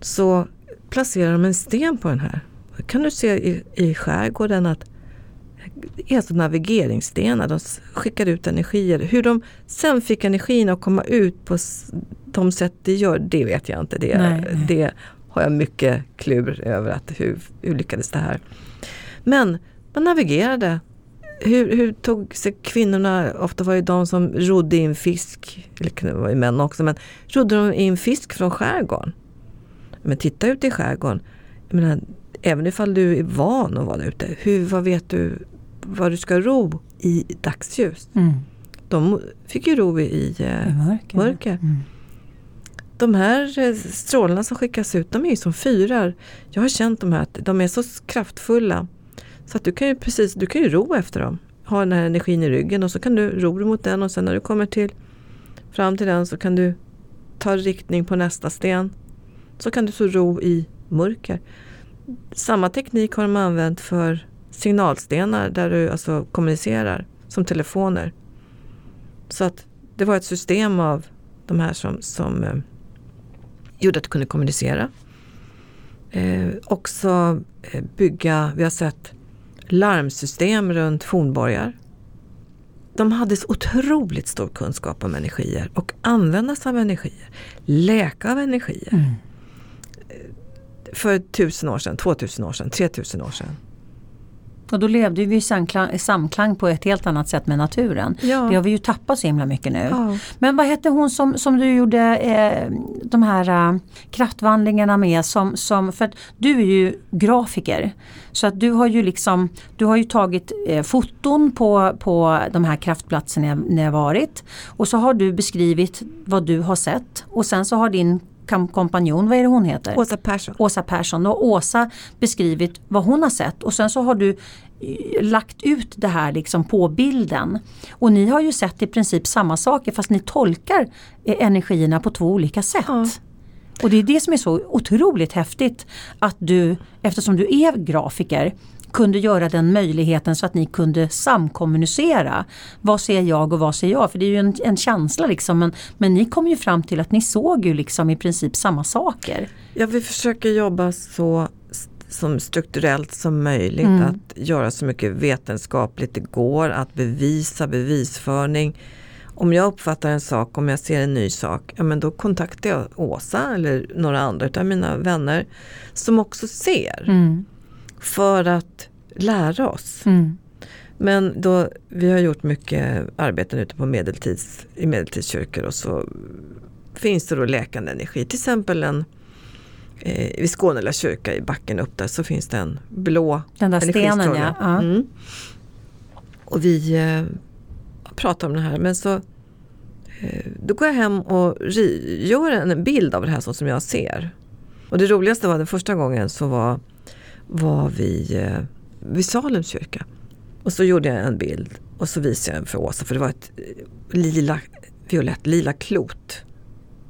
så placerar de en sten på den här. kan du se i, i skärgården att det är alltså navigeringsstenar. De skickar ut energier. Hur de sen fick energin att komma ut på de sätt de gör, det vet jag inte. Det, nej, nej. det har jag mycket klur över. att hur, hur lyckades det här? Men man navigerade. Hur, hur tog sig kvinnorna, ofta var det de som rodde in fisk, eller det var ju män också, men rodde de in fisk från skärgården. Men titta ut i skärgården. Jag menar, även ifall du är van att vara ute, hur, vad vet du vad du ska ro i dagsljus? Mm. De fick ju ro i, eh, I mörker. mörker. Mm. De här eh, strålarna som skickas ut, de är ju som fyrar. Jag har känt de här, de är så kraftfulla. Så att du kan ju precis, du kan ju ro efter dem. Ha den här energin i ryggen och så kan du ro mot den och sen när du kommer till fram till den så kan du ta riktning på nästa sten. Så kan du så ro i mörker. Samma teknik har de använt för signalstenar där du alltså kommunicerar som telefoner. Så att det var ett system av de här som, som eh, gjorde att du kunde kommunicera. Eh, också eh, bygga, vi har sett larmsystem runt fornborgar. De hade så otroligt stor kunskap om energier och använda sig av energier. Läka av energier. Mm. För tusen år sedan, två tusen år sedan, tre tusen år sedan. Och då levde vi i samklang, samklang, på ett helt annat sätt med naturen. Ja. Det har vi ju tappat så himla mycket nu. Ja. Men vad hette hon som, som du gjorde eh, de här äh, kraftvandringarna med? Som, som, för du är ju grafiker. Så att du har ju liksom Du har ju tagit eh, foton på, på de här kraftplatserna ni har varit. Och så har du beskrivit vad du har sett. Och sen så har din kompanjon, vad är det hon heter? Åsa Persson. Åsa Persson. Och Åsa beskrivit vad hon har sett och sen så har du eh, lagt ut det här liksom på bilden. Och ni har ju sett i princip samma saker fast ni tolkar eh, energierna på två olika sätt. Ja. Och det är det som är så otroligt häftigt att du, eftersom du är grafiker, kunde göra den möjligheten så att ni kunde samkommunicera. Vad ser jag och vad ser jag? För det är ju en, en känsla liksom. Men, men ni kom ju fram till att ni såg ju liksom i princip samma saker. Ja, vi försöker jobba så som strukturellt som möjligt. Mm. Att göra så mycket vetenskapligt det går. Att bevisa bevisföring. Om jag uppfattar en sak, om jag ser en ny sak, ja men då kontaktar jag Åsa eller några andra av mina vänner som också ser. Mm för att lära oss. Mm. Men då, vi har gjort mycket arbeten ute på medeltids, i medeltidskyrkor och så finns det då läkande energi. Till exempel en eh, vid Skånela kyrka i backen upp där så finns det en blå Den där stenen ja. ja. Mm. Och vi eh, pratar om det här men så eh, då går jag hem och gör en bild av det här så som jag ser. Och det roligaste var den första gången så var var vi eh, vid Salems kyrka. Och så gjorde jag en bild och så visade jag den för Åsa för det var ett eh, lila, violett, lila klot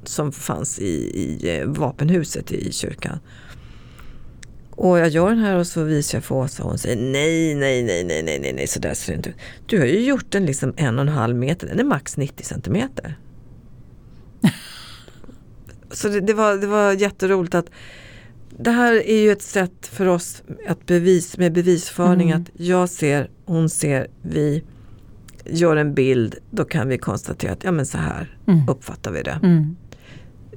som fanns i, i eh, vapenhuset i kyrkan. Och jag gör den här och så visar jag för Åsa och hon säger nej, nej, nej, nej, nej, nej, nej, så där ser det inte ut. Du har ju gjort den liksom en och en halv meter, den är max 90 centimeter. så det, det, var, det var jätteroligt att det här är ju ett sätt för oss att bevis, med bevisföring mm. att jag ser, hon ser, vi gör en bild, då kan vi konstatera att ja men så här mm. uppfattar vi det. Mm.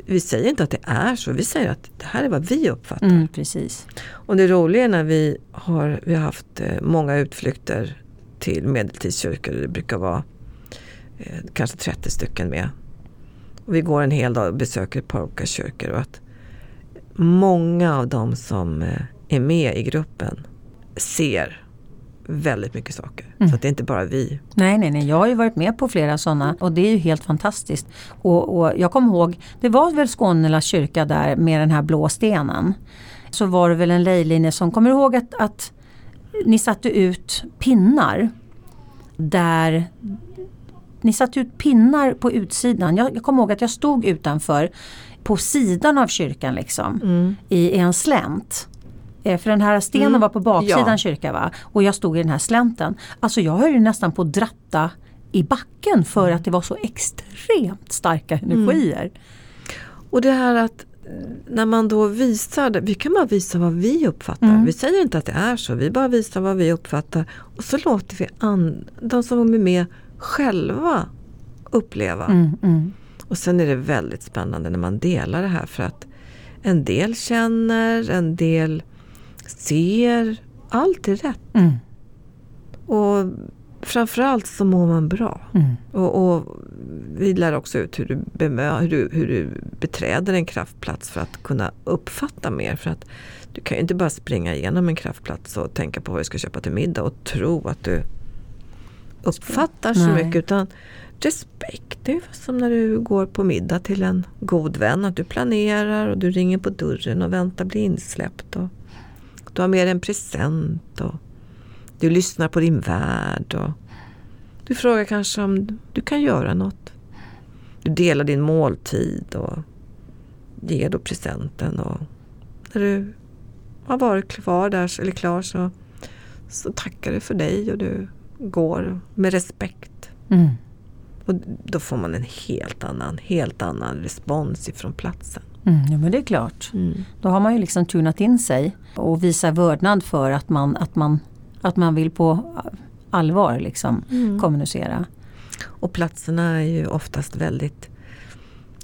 Vi säger inte att det är så, vi säger att det här är vad vi uppfattar. Mm, precis. Och det roliga är när vi har, vi har haft eh, många utflykter till medeltidskyrkor, det brukar vara eh, kanske 30 stycken med. Och vi går en hel dag och besöker ett par olika kyrkor. Och att många av de som eh, är med i gruppen ser väldigt mycket saker. Mm. Så det är inte bara vi. Nej, nej, nej. Jag har ju varit med på flera sådana och det är ju helt fantastiskt. Och, och jag kommer ihåg, det var väl Skånela kyrka där med den här blå stenen. så var det väl en lejlinje som, kommer ihåg att, att ni satte ut pinnar där ni satte ut pinnar på utsidan. Jag, jag kommer ihåg att jag stod utanför på sidan av kyrkan liksom Mm. i, i en slänt. Eh, För den här stenen Mm, var på baksidan ja. kyrkan va? och jag stod i den här slänten. Alltså jag höll ju nästan på att dratta i backen för att det var så extremt starka energier. Och det här att eh, när man då visar, vi kan bara visa vad vi uppfattar. Mm. Vi säger inte att det är så, vi bara visar vad vi uppfattar. Och så låter vi an, de som är med själva uppleva. Mm, mm, Och sen är det väldigt spännande när man delar det här för att en del känner, en del ser. Allt är rätt. mm, Och framförallt så mår man bra. mm. Och, och vi lär också ut hur du, bemö, hur, du, hur du beträder en kraftplats för att kunna uppfatta mer. För att du kan ju inte bara springa igenom en kraftplats och tänka på vad du ska köpa till middag och tro att du uppfattar så Nej. mycket. Utan respekt, det är som när du går på middag till en god vän. Att du planerar och du ringer på dörren och väntar bli insläppt. Och du har med dig en present. Och du lyssnar på din värld. Och du frågar kanske om du kan göra något. Du delar din måltid och ger då presenten. Och när du har varit kvar där, eller klar så, så tackar du för dig och du går med respekt. Mm. Och då får man en helt annan, helt annan respons ifrån platsen. Mm, ja, men det är klart. Då har man ju liksom tunat in sig och visar vördnad för att man, att man, att man vill på allvar liksom kommunicera. Och platserna är ju oftast väldigt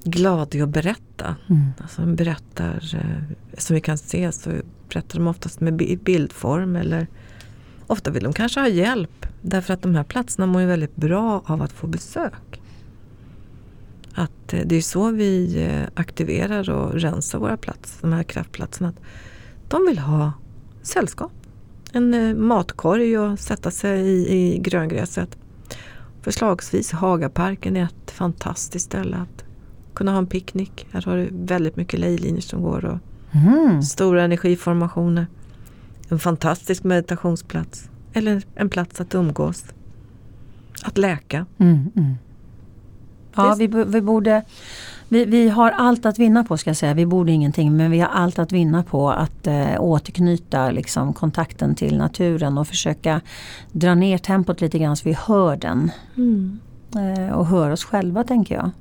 glada i att berätta. Mm. Alltså de berättar, eh, som vi kan se så berättar de oftast med bi- bildform eller ofta vill de kanske ha hjälp därför att de här platserna mår ju väldigt bra av att få besök. Att eh, det är så vi eh, aktiverar och rensar våra platser, de här kraftplatserna. Att de vill ha sällskap. En eh, matkorg och sätta sig i, i gröngräset. Förslagsvis Hagaparken är ett fantastiskt ställe att kunna ha en picknick. Här har du väldigt mycket lejlinjer som går och Mm. stora energiformationer. En fantastisk meditationsplats. Eller en plats att umgås. Att läka. Mm, mm. Ja, vi, vi borde vi, vi har allt att vinna på ska jag säga. Vi borde ingenting men vi har allt att vinna på att eh, återknyta liksom, kontakten till naturen och försöka dra ner tempot lite grann så vi hör den. Eh, och hör oss själva tänker jag.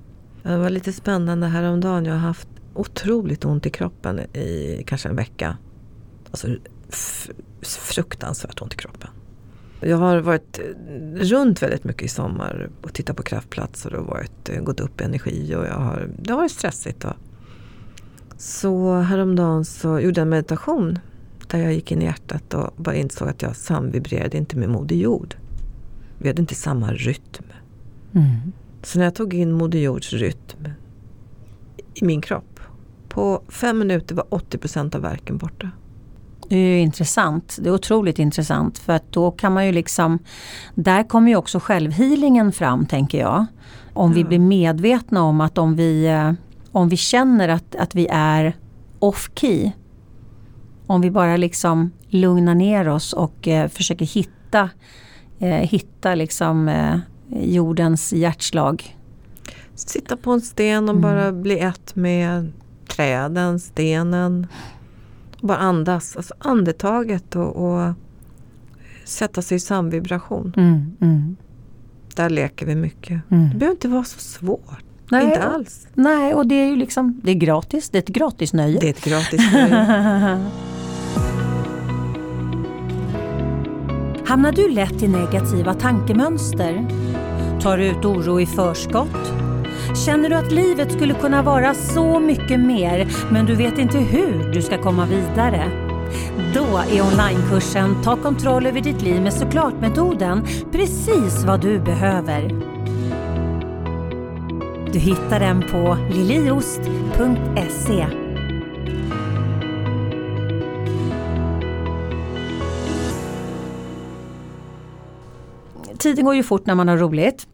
Det var lite spännande häromdagen. Jag har haft otroligt ont i kroppen i kanske en vecka. Alltså fruktansvärt ont i kroppen. Jag har varit runt väldigt mycket i sommar och tittat på kraftplatser och varit, eh, gått upp i energi och jag har, det har varit stressigt. Och. Så häromdagen så gjorde jag en meditation där jag gick in i hjärtat och bara insåg att jag samvibrerade inte med Moder Jord. Vi hade inte samma rytm. Mm. Så när jag tog in Moder Jords rytm i min kropp. På fem minuter var 80% av verken borta. Det är ju intressant. Det är otroligt intressant för att då kan man ju liksom Där kommer ju också självhealingen fram tänker jag. Om vi Ja. blir medvetna om att om vi, eh, om vi känner att, att vi är off key. Om vi bara liksom lugnar ner oss och eh, försöker hitta, eh, hitta liksom eh, jordens hjärtslag. Sitta på en sten och Mm. bara bli ett med träden, stenen. Bara andas. Alltså andetaget och, och sätta sig i samvibration. Mm, mm, Där leker vi mycket. mm. Det behöver inte vara så svårt. Nej, Inte alls. Nej, och det är ju liksom det är gratis. Det är ett gratis nöje. Det är ett gratis nöje. Hamnar du lätt i negativa tankemönster? Tar du ut oro i förskott? Känner du att livet skulle kunna vara så mycket mer men du vet inte hur du ska komma vidare? Då är onlinekursen Ta kontroll över ditt liv med såklart-metoden precis vad du behöver. Du hittar den på liliost.se. Tiden går ju fort när man har roligt.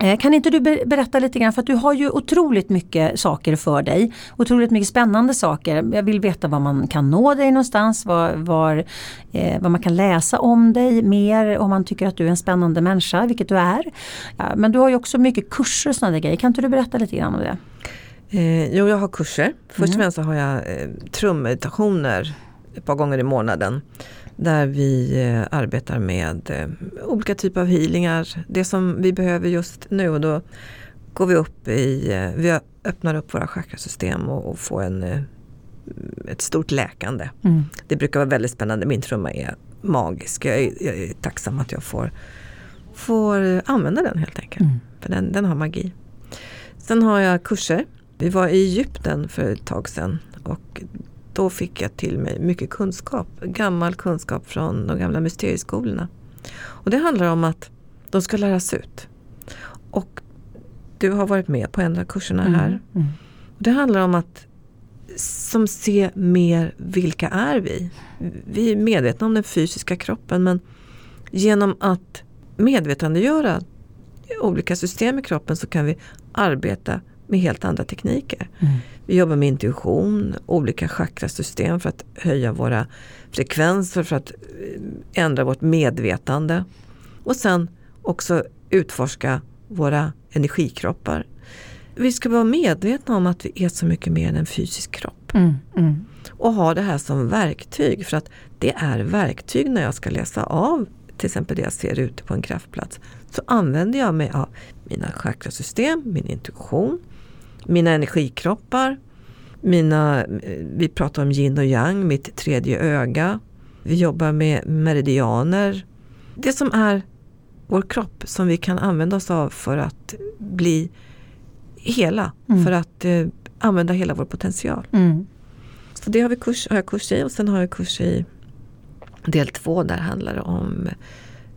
Eh, kan inte du berätta lite grann, för att du har ju otroligt mycket saker för dig. Otroligt mycket spännande saker. Jag vill veta var man kan nå dig någonstans, var, var, eh, vad man kan läsa om dig mer om man tycker att du är en spännande människa, vilket du är. Ja, men du har ju också mycket kurser och sådana grejer. Kan inte du berätta lite grann om det? Eh, jo, jag har kurser. Först och mm. främst har jag eh, trummeditationer ett par gånger i månaden. Där vi eh, arbetar med eh, olika typer av healingar. Det som vi behöver just nu och då går vi upp i, eh, vi öppnar upp våra chakrasystem och, och får en, ett stort läkande. Mm. Det brukar vara väldigt spännande, min trumma är magisk. Jag är, jag är tacksam att jag får, får använda den helt enkelt. Mm. För den, den har magi. Sen har jag kurser. Vi var i Egypten för ett tag sedan och då fick jag till mig mycket kunskap, gammal kunskap från de gamla mysterieskolorna. Och det handlar om att de ska läras ut. Och du har varit med på en av kurserna mm, här. Mm. Det handlar om att som se mer vilka är vi? Vi är medvetna om den fysiska kroppen men genom att medvetandegöra olika system i kroppen så kan vi arbeta med helt andra tekniker. Mm. Vi jobbar med intuition, olika chakrasystem för att höja våra frekvenser, för att eh, ändra vårt medvetande. Och sen också utforska våra energikroppar. Vi ska vara medvetna om att vi är så mycket mer än en fysisk kropp. Mm, mm. Och ha det här som verktyg för att det är verktyg när jag ska läsa av till exempel det jag ser ute på en kraftplats. Så använder jag mig av mina chakrasystem, min intuition, mina energikroppar, mina, vi pratar om yin och yang, mitt tredje öga. Vi jobbar med meridianer. Det som är vår kropp som vi kan använda oss av för att bli hela. Mm. För att eh, använda hela vår potential. Mm. Så det har, vi kurs, har jag kurs i och sen har jag kurs i del två där handlar det om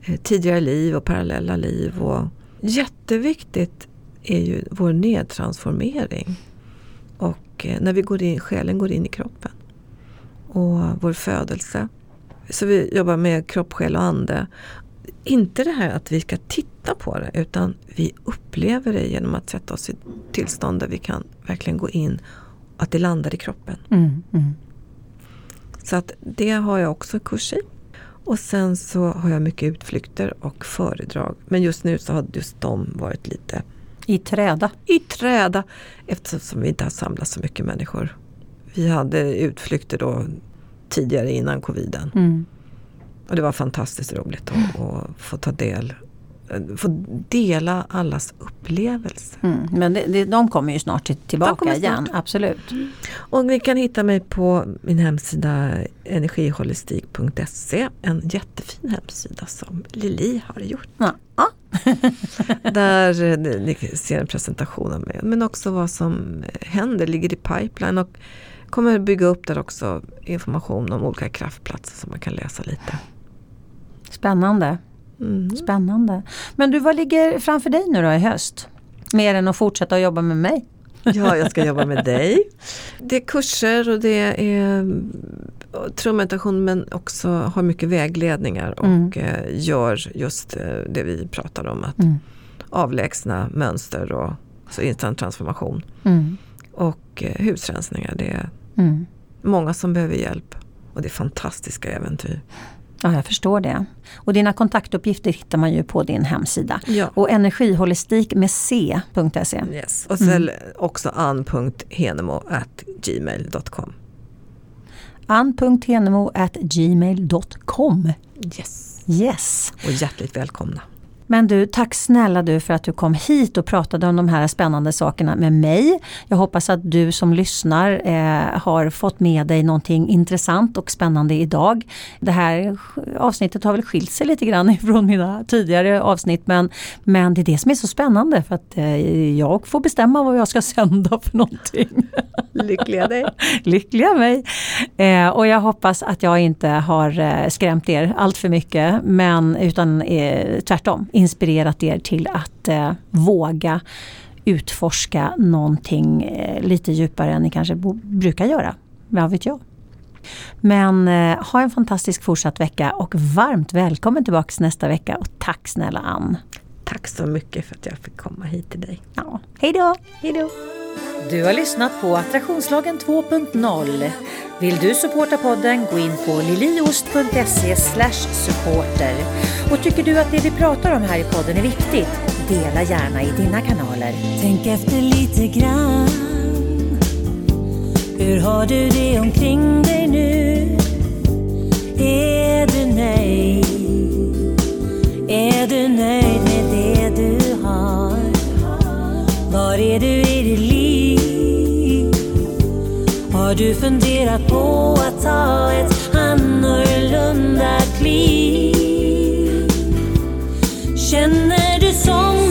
eh, tidigare liv och parallella liv. Och jätteviktigt är ju vår nedtransformering. Och eh, när vi går in, själen går in i kroppen. Och vår födelse. Så vi jobbar med kropp, själ och ande. Inte det här att vi ska titta på det utan vi upplever det genom att sätta oss i tillstånd där vi kan verkligen gå in. Att det landar i kroppen. Mm, mm. Så att det har jag också kurs i. Och sen så har jag mycket utflykter och föredrag. Men just nu så har just de varit lite i träda? I träda, eftersom vi inte har samlat så mycket människor. Vi hade utflykter då tidigare innan coviden. Mm. Och det var fantastiskt roligt att, att få ta del få dela allas upplevelser. Mm, men det, det, de kommer ju snart tillbaka igen, snart. absolut. Mm. Och ni kan hitta mig på min hemsida energiholistik.se. En jättefin hemsida som Lili har gjort. Ja. Där ni ser en presentation av mig men också vad som händer, ligger i pipeline och kommer bygga upp där också information om olika kraftplatser som man kan läsa lite. Spännande. Mm. Spännande. Men du, vad ligger framför dig nu då i höst? Mer än att fortsätta att jobba med mig? Ja, jag ska jobba med dig. Det är kurser och det är trummeditation men också har mycket vägledningar och mm. Eh, gör just eh, det vi pratar om. Att mm. avlägsna mönster och så instant transformation. Mm. Och eh, husrensningar. Det är mm. många som behöver hjälp och det är fantastiska äventyr. Ja, jag förstår det. Och dina kontaktuppgifter hittar man ju på din hemsida. Ja. Och energiholistik med c.se. Yes. Och sen mm. också an.henemo.gmail.com ann.henemo.gmail.com Yes. Yes. Och hjärtligt välkomna. Men du, tack snälla du för att du kom hit och pratade om de här spännande sakerna med mig. Jag hoppas att du som lyssnar eh, har fått med dig någonting intressant och spännande idag. Det här avsnittet har väl skilt sig lite grann från mina tidigare avsnitt men, men det är det som är så spännande för att eh, jag får bestämma vad jag ska sända för någonting. Lyckliga dig! Lyckliga mig! Eh, och jag hoppas att jag inte har eh, skrämt er allt för mycket men utan eh, tvärtom inspirerat er till att eh, våga utforska någonting eh, lite djupare än ni kanske brukar göra. Vad vet jag? Men eh, ha en fantastisk fortsatt vecka och varmt välkommen tillbaka nästa vecka och tack snälla Ann. Tack så mycket för att jag fick komma hit till dig. Ja, hej då! Hej då! Du har lyssnat på Attraktionslagen 2.0. Vill du supporta podden, gå in på liliost.se supporter. Och tycker du att det vi pratar om här i podden är viktigt? Dela gärna i dina kanaler. Tänk efter lite grann. Hur har du det omkring dig nu? Är du nöjd? Är du nöjd med det du har? Var är du i ditt liv? Har du funderat på att ta ett annorlunda kliv? Känner du som